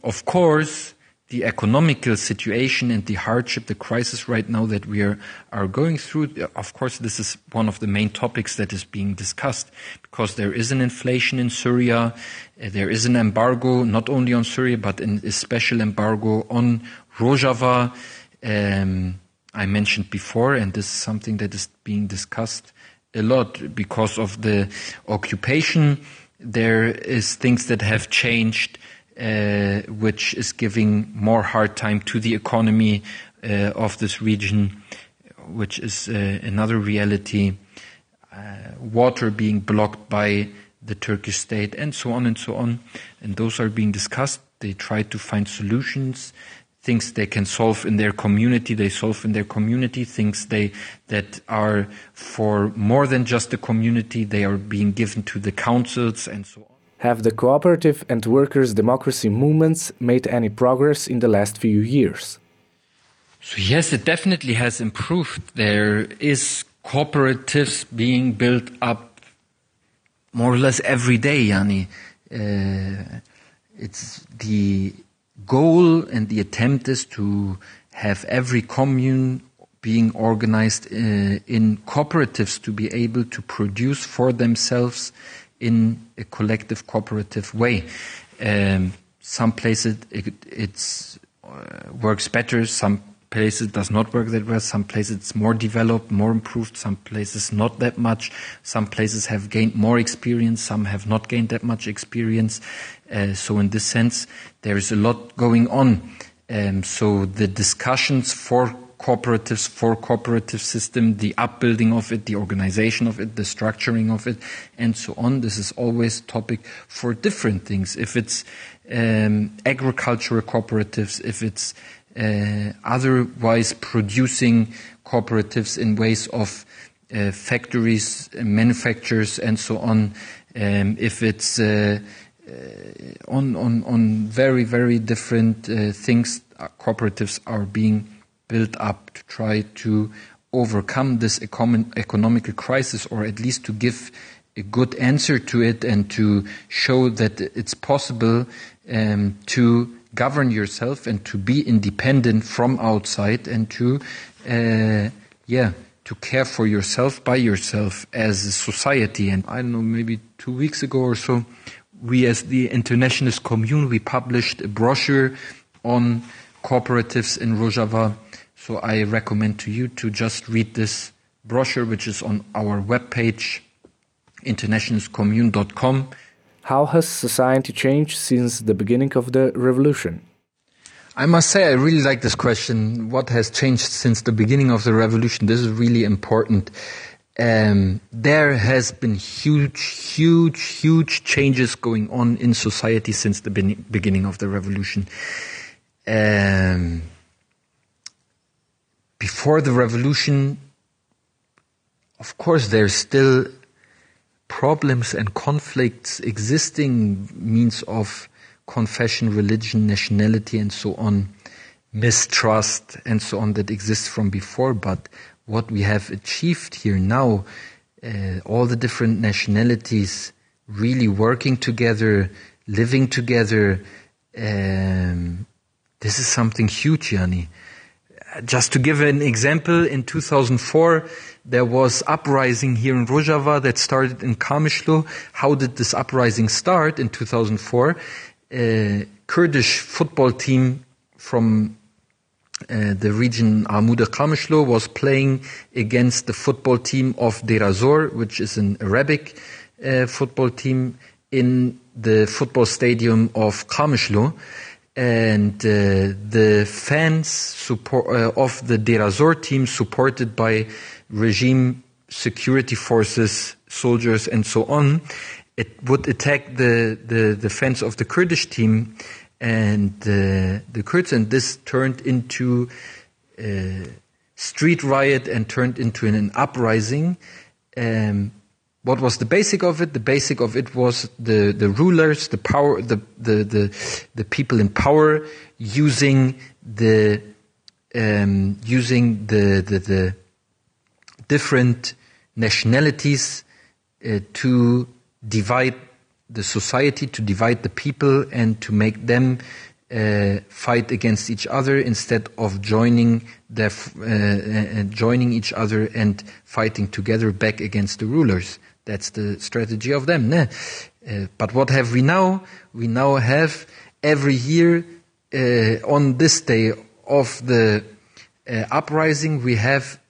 Of course, the economical situation and the hardship, the crisis right now that we are, are going through, of course, this is one of the main topics that is being discussed because there is an inflation in Syria. Uh, there is an embargo, not only on Syria, but a special embargo on Rojava. Um, I mentioned before, and this is something that is being discussed a lot because of the occupation. There is things that have changed uh, which is giving more hard time to the economy uh, of this region, which is uh, another reality. Uh, water being blocked by the Turkish state, and so on and so on. And those are being discussed. They try to find solutions things they can solve in their community, they solve in their community, things they, that are for more than just the community, they are being given to the councils and so on. Have the cooperative and workers' democracy movements made any progress in the last few years? So yes, it definitely has improved. There is cooperatives being built up more or less every day, Yani. Uh, it's the goal and the attempt is to have every commune being organized uh, in cooperatives to be able to produce for themselves in a collective cooperative way. Um, some places it it's, uh, works better, some places it does not work that well, some places it's more developed, more improved, some places not that much, some places have gained more experience, some have not gained that much experience. Uh, so in this sense, there is a lot going on. Um, so the discussions for cooperatives for cooperative system, the upbuilding of it, the organization of it, the structuring of it, and so on. This is always a topic for different things. If it's um, agricultural cooperatives, if it's uh, otherwise producing cooperatives in ways of uh, factories, manufacturers, and so on. Um, if it's uh, uh on, on, on very, very different uh, things, uh, cooperatives are being built up to try to overcome this econ- economical crisis or at least to give a good answer to it and to show that it's possible um, to govern yourself and to be independent from outside and to uh, yeah to care for yourself by yourself as a society. And i don't know maybe two weeks ago or so we as the internationalist commune we published a brochure on cooperatives in rojava so I recommend to you to just read this brochure, which is on our webpage, internationalistcommune.com. How has society changed since the beginning of the revolution? I must say, I really like this question. What has changed since the beginning of the revolution? This is really important. um, there has been huge, huge, huge changes going on in society since the beginning of the revolution. Um, before the revolution, of course, there's still problems and conflicts existing means of confession, religion, nationality, and so on, mistrust, and so on that exists from before. But what we have achieved here now, uh, all the different nationalities really working together, living together, um, this is something huge, Yanni. Just to give an example, in 2004, there was uprising here in Rojava that started in Kamishlo. How did this uprising start in 2004? A Kurdish football team from uh, the region Amuda Kamishlo was playing against the football team of Deir ez-Zor, which is an Arabic uh, football team in the football stadium of Kamishlo and uh, the fans support, uh, of the Deir ez-Zor team, supported by regime security forces, soldiers, and so on, it would attack the, the, the fans of the Kurdish team and uh, the Kurds, and this turned into a street riot and turned into an, an uprising. Um, what was the basic of it? The basic of it was the, the rulers, the power, the, the, the, the people in power using the, um, using the, the, the different nationalities uh, to divide the society, to divide the people and to make them uh, fight against each other instead of joining their, uh, uh joining each other and fighting together back against the rulers. That's the strategy of them. Uh, but what have we now? We now have every year uh, on this day of the uh, uprising, we have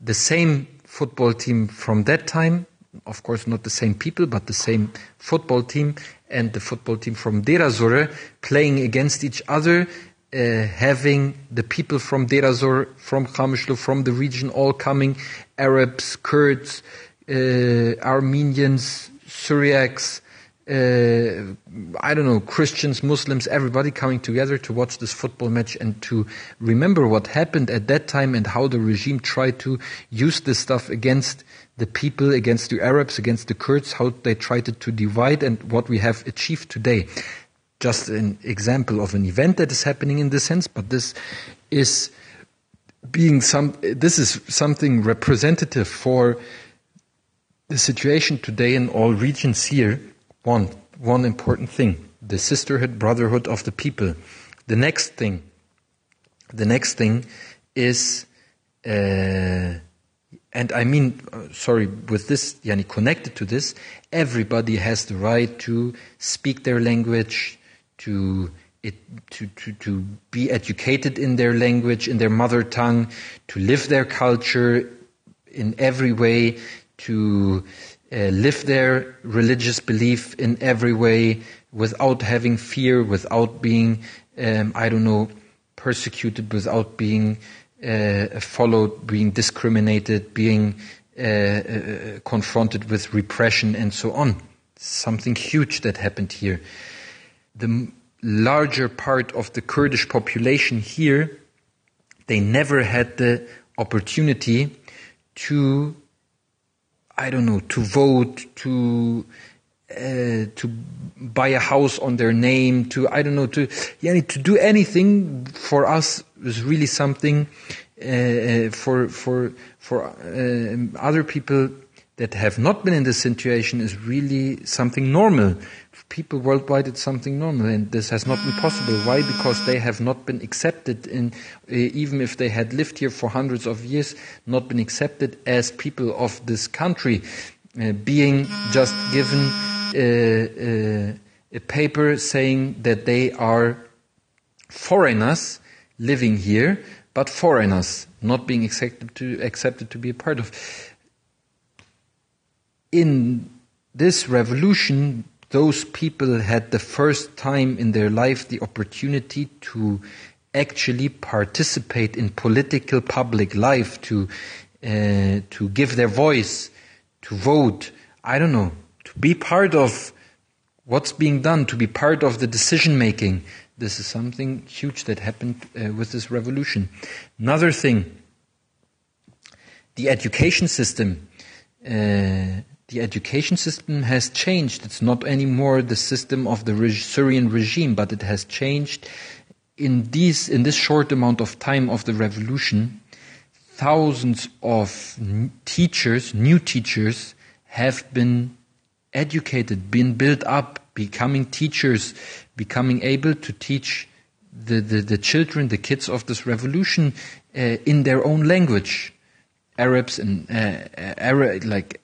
the same football team from that time. Of course, not the same people, but the same football team and the football team from Deir ez-Zor playing against each other, uh, having the people from Deir ez-Zor, from Kamishlo, from the region all coming, Arabs, Kurds, Armenians, Syriacs, uh, I don't know, Christians, Muslims, everybody coming together to watch this football match and to remember what happened at that time and how the regime tried to use this stuff against the people, against the Arabs, against the Kurds, how they tried to divide and what we have achieved today. Just an example of an event that is happening in this sense, but this is being some, this is something representative for the situation today in all regions here, one, one important thing, the sisterhood, brotherhood of the people. The next thing, the next thing is, uh, and I mean, uh, sorry, with this, yani connected to this, everybody has the right to speak their language, to it, to, to, to be educated in their language, in their mother tongue, to live their culture in every way, to uh, live their religious belief in every way without having fear, without being, um, I don't know, persecuted, without being uh, followed, being discriminated, being uh, uh confronted with repression, and so on. Something huge that happened here. The larger part of the Kurdish population here, they never had the opportunity to I don't know, to vote, to uh, to buy a house on their name, to I don't know, to yeah, to do anything for us is really something uh, uh for for for uh, other people that have not been in this situation is really something normal people worldwide it's something normal and this has not been possible. Why? Because they have not been accepted in uh, even if they had lived here for hundreds of years not been accepted as people of this country uh, being just given uh, a paper saying that they are foreigners living here but foreigners not being accepted to accepted to be a part of. In this revolution those people had the first time in their life the opportunity to actually participate in political public life, to uh, to give their voice, to vote, I don't know, to be part of what's being done, to be part of the decision making. This is something huge that happened uh, with this revolution. Another thing, the education system. Uh, the education system has changed. It's not anymore the system of the Syrian regime, but it has changed in these in this short amount of time of the revolution. Thousands of teachers, new teachers, have been educated, been built up, becoming teachers, becoming able to teach the, the, the children, the kids of this revolution uh, in their own language. Arabs and uh, Arab, like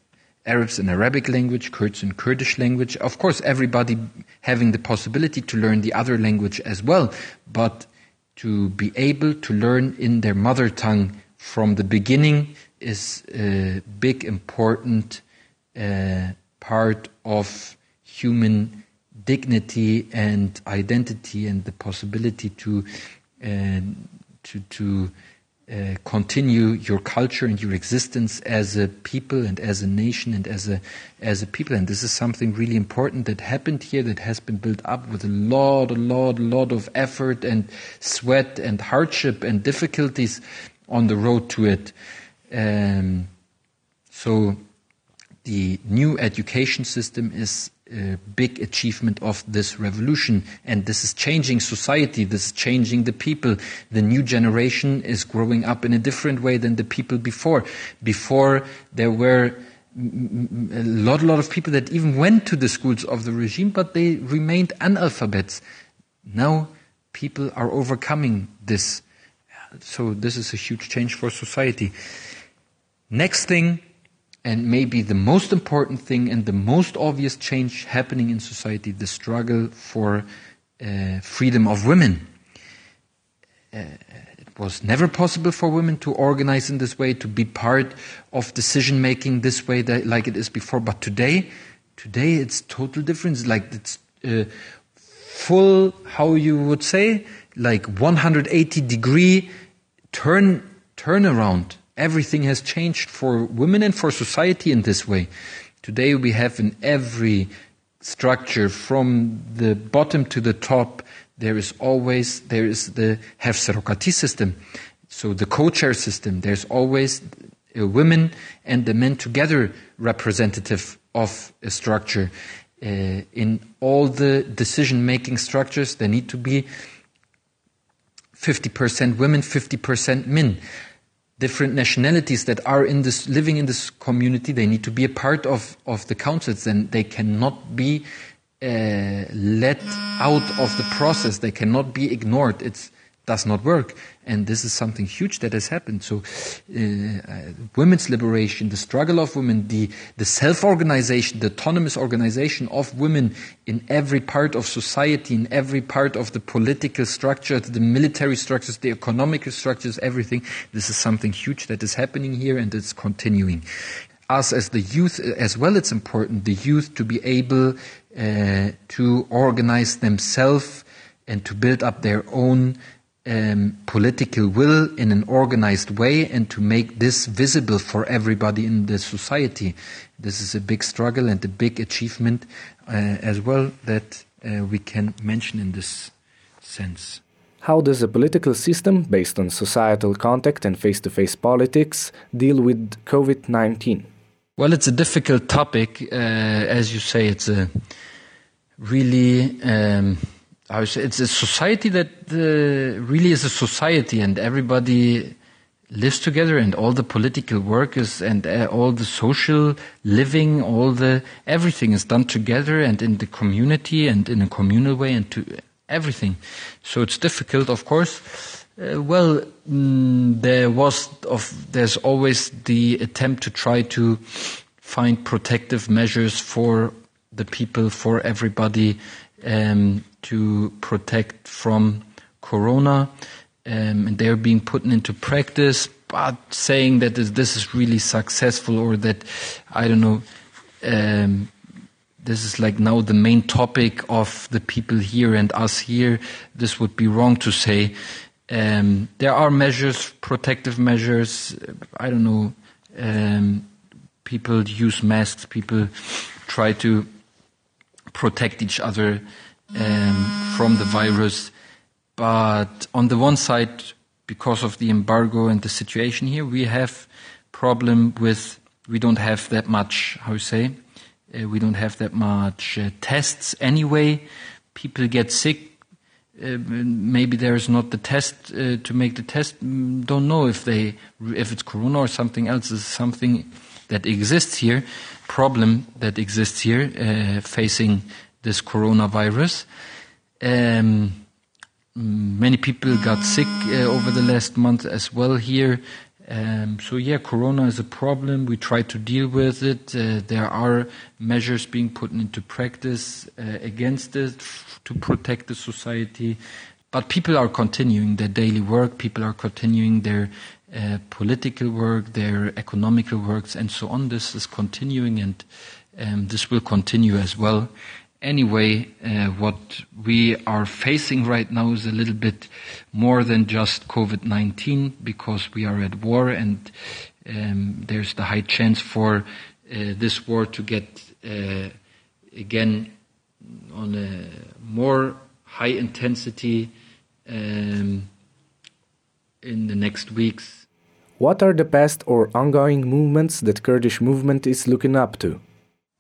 Arabs in Arabic language, Kurds in Kurdish language. Of course, everybody having the possibility to learn the other language as well, but to be able to learn in their mother tongue from the beginning is a big, important uh, part of human dignity and identity and the possibility to uh, to to uh, continue your culture and your existence as a people and as a nation and as a as a people. And this is something really important that happened here that has been built up with a lot a lot a lot of effort and sweat and hardship and difficulties on the road to it. Um, so the new education system is a big achievement of this revolution. And this is changing society, this is changing the people. The new generation is growing up in a different way than the people before. Before, there were a lot, lot of people that even went to the schools of the regime, but they remained analphabets. Now, people are overcoming this. So, this is a huge change for society. Next thing, and maybe the most important thing and the most obvious change happening in society the struggle for uh, freedom of women. Uh, it was never possible for women to organize in this way, to be part of decision making this way, that, like it is before. But today, today it's total difference. Like it's uh, full, how you would say, like 180 degree turn turnaround Everything has changed for women and for society in this way. Today we have in every structure from the bottom to the top, there is always, there is the Hefserokati system. So the co-chair system, there's always a women and the men together representative of a structure. Uh, in all the decision making structures, there need to be 50% women, 50% men different nationalities that are in this living in this community they need to be a part of of the councils and they cannot be uh, let out of the process. They cannot be ignored. It's does not work. And this is something huge that has happened. So, uh, women's liberation, the struggle of women, the, the self organization, the autonomous organization of women in every part of society, in every part of the political structure, the military structures, the economic structures, everything. This is something huge that is happening here and it's continuing. Us as the youth, as well, it's important, the youth to be able uh, to organize themselves and to build up their own um, political will in an organized way and to make this visible for everybody in the society. This is a big struggle and a big achievement uh, as well that uh, we can mention in this sense. How does a political system based on societal contact and face to face politics deal with COVID 19? Well, it's a difficult topic. Uh, as you say, it's a really um, it's a society that uh, really is a society and everybody lives together and all the political work is and uh, all the social living all the everything is done together and in the community and in a communal way and to everything. So it's difficult of course. Uh, well mm, there was of there's always the attempt to try to find protective measures for the people for everybody um, to protect from corona, um, and they're being put into practice. But saying that this is really successful, or that I don't know, um, this is like now the main topic of the people here and us here. This would be wrong to say. Um, there are measures, protective measures. I don't know. Um, People use masks. People try to protect each other um, from the virus. But on the one side, because of the embargo and the situation here, we have problem with we don't have that much how you say uh, we don't have that much uh, tests anyway. People get sick. Uh, maybe there's not the test uh, to make the test. Mm, don't know if they if it's corona or something else. Is something that exists here, problem that exists here uh, facing this coronavirus. Um, many people got sick uh, over the last month as well here. Um, so yeah, Corona is a problem. We try to deal with it. Uh, there are measures being put into practice uh, against it to protect the society. But people are continuing their daily work. People are continuing their uh, political work, their economical works, and so on. This is continuing, and um, this will continue as well anyway, uh, what we are facing right now is a little bit more than just COVID 19 because we are at war and um, there's the high chance for uh, this war to get uh, again on a more high intensity um, in the next weeks. What are the past or ongoing movements that Kurdish movement is looking up to?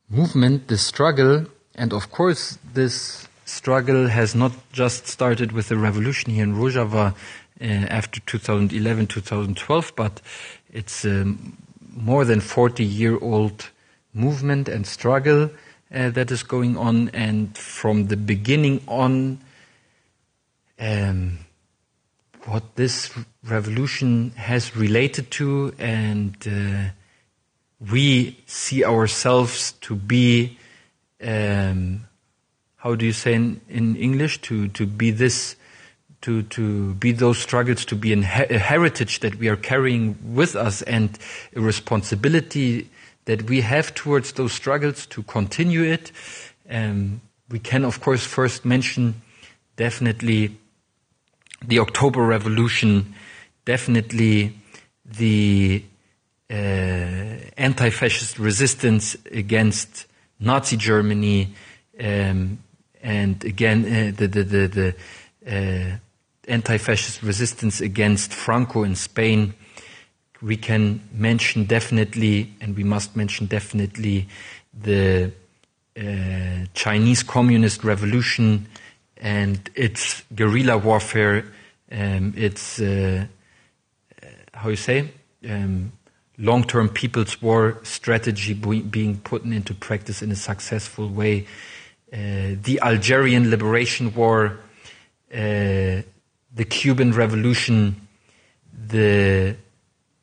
Movement, the struggle and of course, this struggle has not just started with the revolution here in Rojava uh, after 2011, 2012, but it's a more than 40 year old movement and struggle uh, that is going on. And from the beginning on, um, what this revolution has related to, and uh, we see ourselves to be um, how do you say in, in English to to be this to to be those struggles to be a heritage that we are carrying with us and a responsibility that we have towards those struggles to continue it. Um, we can of course first mention definitely the October Revolution, definitely the uh, anti-fascist resistance against Nazi Germany, um, and again uh, the the the, the uh, anti-fascist resistance against Franco in Spain. We can mention definitely, and we must mention definitely, the uh, Chinese Communist Revolution and its guerrilla warfare. Um, its uh, uh, how you say um, long-term people's war strategy being put into practice in a successful way. Uh, the Algerian Liberation War, uh, the Cuban Revolution, the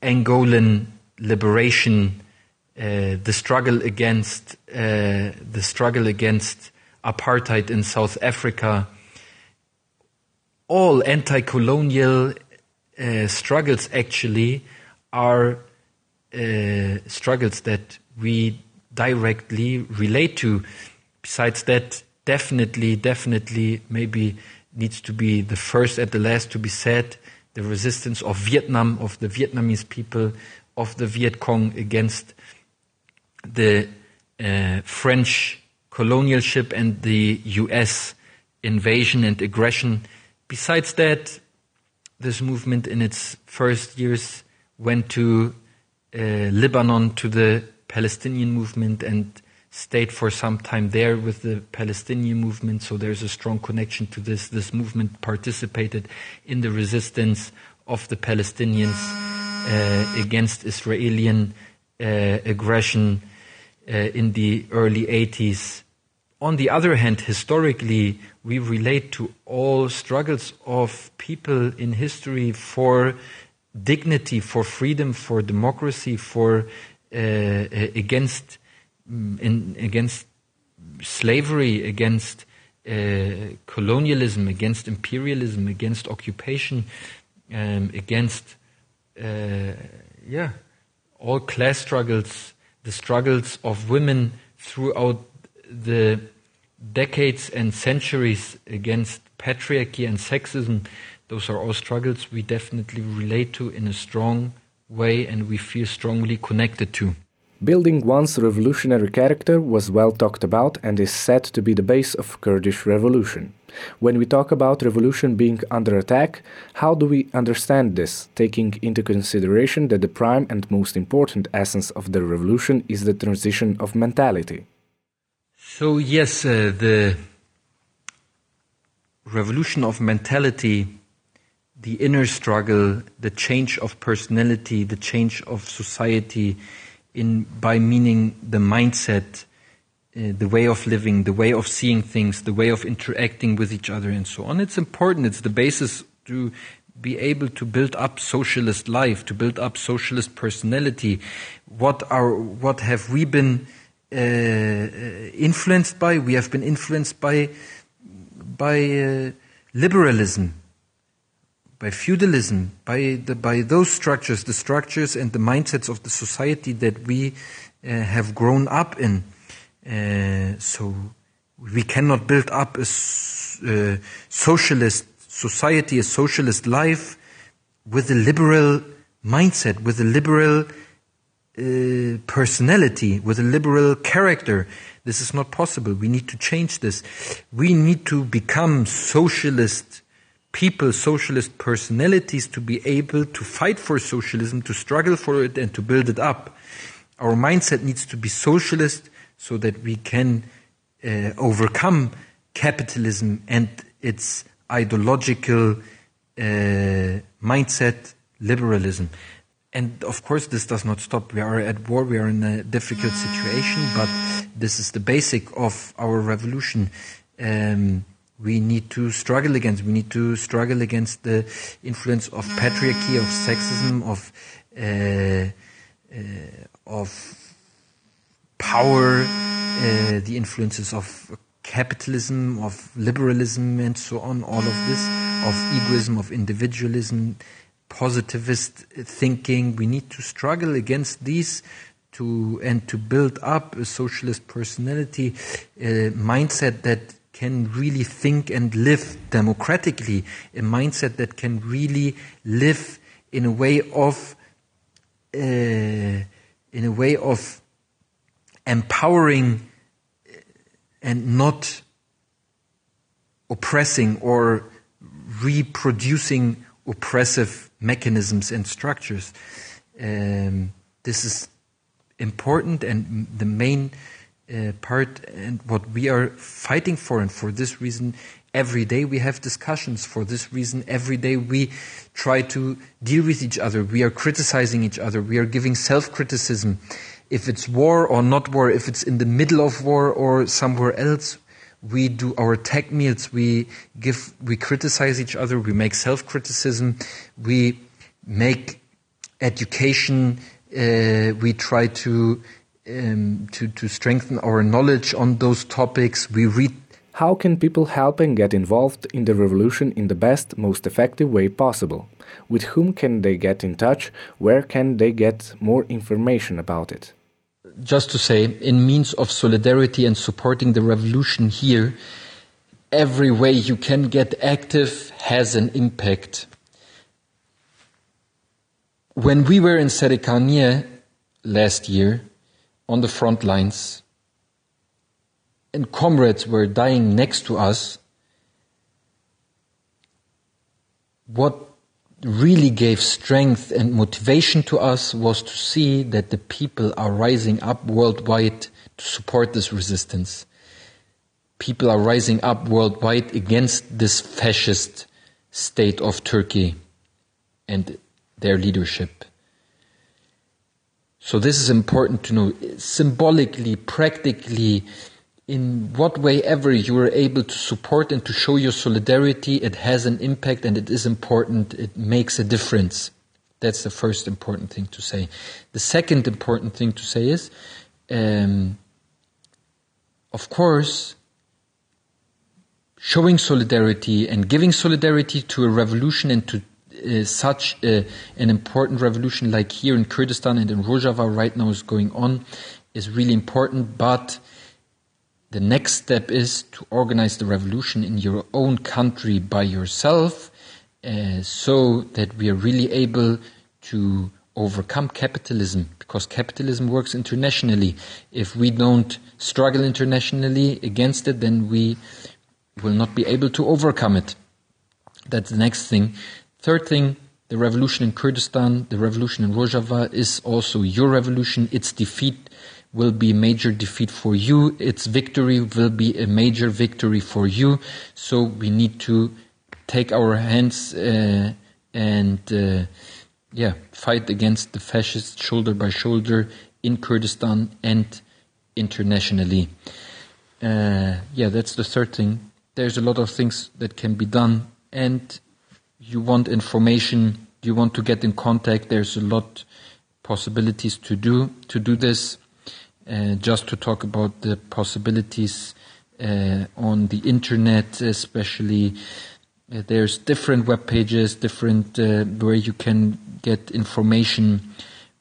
Angolan liberation, uh, the struggle against uh, the struggle against apartheid in South Africa, all anti-colonial uh, struggles actually are uh, struggles that we directly relate to. Besides that, definitely, definitely, maybe needs to be the first at the last to be said the resistance of Vietnam, of the Vietnamese people, of the Viet Cong against the uh, French colonialship and the US invasion and aggression. Besides that, this movement in its first years went to Lebanon to the Palestinian movement and stayed for some time there with the Palestinian movement. So there's a strong connection to this. This movement participated in the resistance of the Palestinians uh, against Israeli uh, aggression uh, in the early 80s. On the other hand, historically, we relate to all struggles of people in history for dignity, for freedom, for democracy, for uh, against mm, in, against slavery, against uh, colonialism, against imperialism, against occupation, um, against uh, yeah all class struggles, the struggles of women throughout the decades and centuries against patriarchy and sexism those are all struggles we definitely relate to in a strong way and we feel strongly connected to. Building one's revolutionary character was well talked about and is said to be the base of Kurdish revolution. When we talk about revolution being under attack, how do we understand this, taking into consideration that the prime and most important essence of the revolution is the transition of mentality? So, yes, uh, the revolution of mentality, the inner struggle, the change of personality, the change of society, in by meaning the mindset, uh, the way of living, the way of seeing things, the way of interacting with each other, and so on. It's important. It's the basis to be able to build up socialist life, to build up socialist personality. What are what have we been uh, influenced by? We have been influenced by by uh, liberalism, by feudalism, by the, by those structures, the structures and the mindsets of the society that we uh, have grown up in. Uh, so we cannot build up a uh, socialist society, a socialist life with a liberal mindset, with a liberal uh, personality, with a liberal character. This is not possible. We need to change this. We need to become socialist people, socialist personalities to be able to fight for socialism, to struggle for it, and to build it up. Our mindset needs to be socialist so that we can uh, overcome capitalism and its ideological uh, mindset, liberalism. And of course, this does not stop. We are at war, we are in a difficult situation, but this is the basic of our revolution. Um, we need to struggle against, we need to struggle against the influence of patriarchy, of sexism, of, uh, uh, of power, uh, the influences of capitalism, of liberalism, and so on, all of this, of egoism, of individualism, positivist thinking. We need to struggle against these to and to build up a socialist personality uh, mindset that can really think and live democratically, a mindset that can really live in a way of uh, in a way of empowering and not oppressing or reproducing oppressive mechanisms and structures. Um, this is important and the main uh, part and what we are fighting for and for this reason every day we have discussions. For this reason every day we try to deal with each other. We are criticizing each other. We are giving self-criticism. If it's war or not war if it's in the middle of war or somewhere else we do our tekmîls. We give we criticize each other. We make self-criticism. We make education uh, we try to, um, to to strengthen our knowledge on those topics. We read. How can people help and get involved in the revolution in the best, most effective way possible? With whom can they get in touch? Where can they get more information about it? Just to say, in means of solidarity and supporting the revolution here, every way you can get active has an impact when we were in Serêkaniyê last year on the front lines and comrades were dying next to us, what really gave strength and motivation to us was to see that the people are rising up worldwide to support this resistance. People are rising up worldwide against this fascist state of Turkey and their leadership. So this is important to know symbolically, practically, in what way ever you are able to support and to show your solidarity, it has an impact and it is important. It makes a difference. That's the first important thing to say. The second important thing to say is, um, of course, showing solidarity and giving solidarity to a revolution and to uh, such a, an important revolution like here in Kurdistan and in Rojava right now is going on is really important. But the next step is to organize the revolution in your own country by yourself uh, so that we are really able to overcome capitalism because capitalism works internationally. If we don't struggle internationally against it, then we will not be able to overcome it. That's the next thing. Third thing, the revolution in Kurdistan, the revolution in Rojava is also your revolution. Its defeat will be a major defeat for you. Its victory will be a major victory for you. So we need to take our hands uh, and uh, yeah, fight against the fascists shoulder by shoulder in Kurdistan and internationally. Uh, yeah, that's the third thing. There's a lot of things that can be done, and you want information, you want to get in contact. There's a lot possibilities to do to do this. Uh, just to talk about the possibilities uh, on the internet, especially uh, there's different web pages, different uh, where you can get information.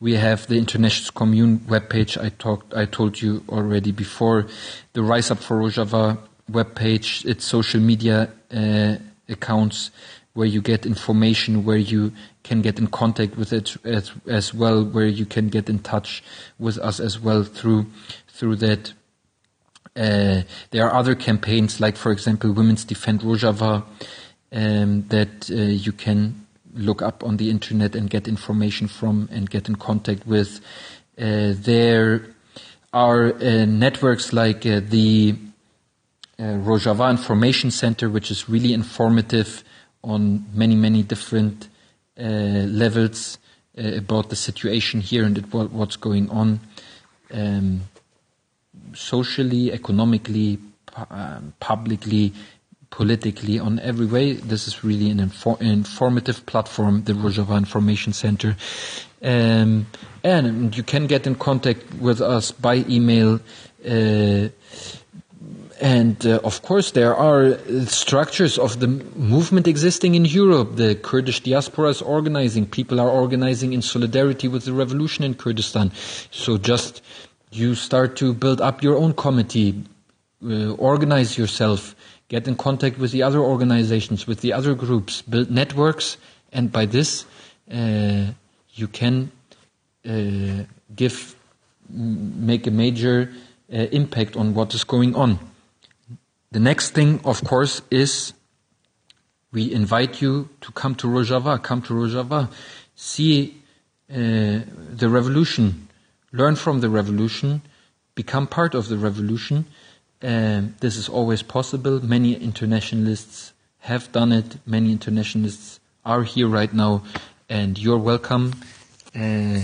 We have the International Commune web page. I talked, I told you already before. The Rise Up for Rojava web page. It's social media uh, accounts where you get information, where you can get in contact with it as, as well, where you can get in touch with us as well through through that. Uh, there are other campaigns, like for example, Women's Defend Rojava um, that uh, you can look up on the internet and get information from and get in contact with. Uh, there are uh, networks like uh, the uh, Rojava Information Center, which is really informative on many, many different uh, levels about the situation here and what, what's going on um, socially, economically, pu- publicly, politically on every way. This is really an infor- informative platform, the Rojava Information Center. Um, and you can get in contact with us by email. Uh, and uh, of course, there are structures of the movement existing in Europe. The Kurdish diaspora is organizing. People are organizing in solidarity with the revolution in Kurdistan. So just you start to build up your own committee, uh, organize yourself, get in contact with the other organizations, with the other groups, build networks, and by this, uh, you can uh, give, make a major uh, impact on what is going on. The next thing, of course, is we invite you to come to Rojava, come to Rojava, see uh, the revolution, learn from the revolution, become part of the revolution, um, this is always possible. Many internationalists have done it. Many internationalists are here right now, and you're welcome uh,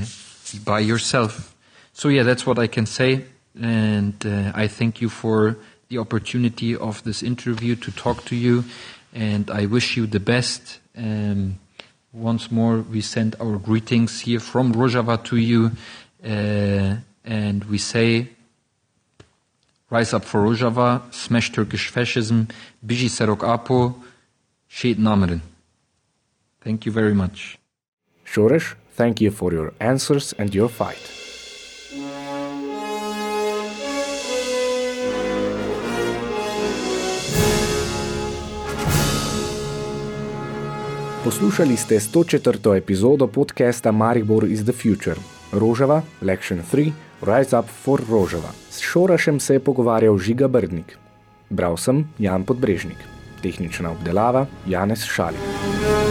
by yourself. So, yeah, that's what I can say. And uh, I thank you for the opportunity of this interview to talk to you. And I wish you the best. Um, once more, we send our greetings here from Rojava to you. Uh, and we say, Rise Up for Rojava, Smash Turkish Fascism, Biji Serok Apo, Şehîd Namirin. Thank you very much. Shoresh, thank you for your answers and your fight. Poslušali ste 104. epizodo podcasta Maribor is the Future. Rožava, Lection 3, Rise Up for Rožava. S Šorašem se je pogovarjal Žiga Brdnik. Bral sem Jan Podbrežnik. Tehnična obdelava Janez Šalik.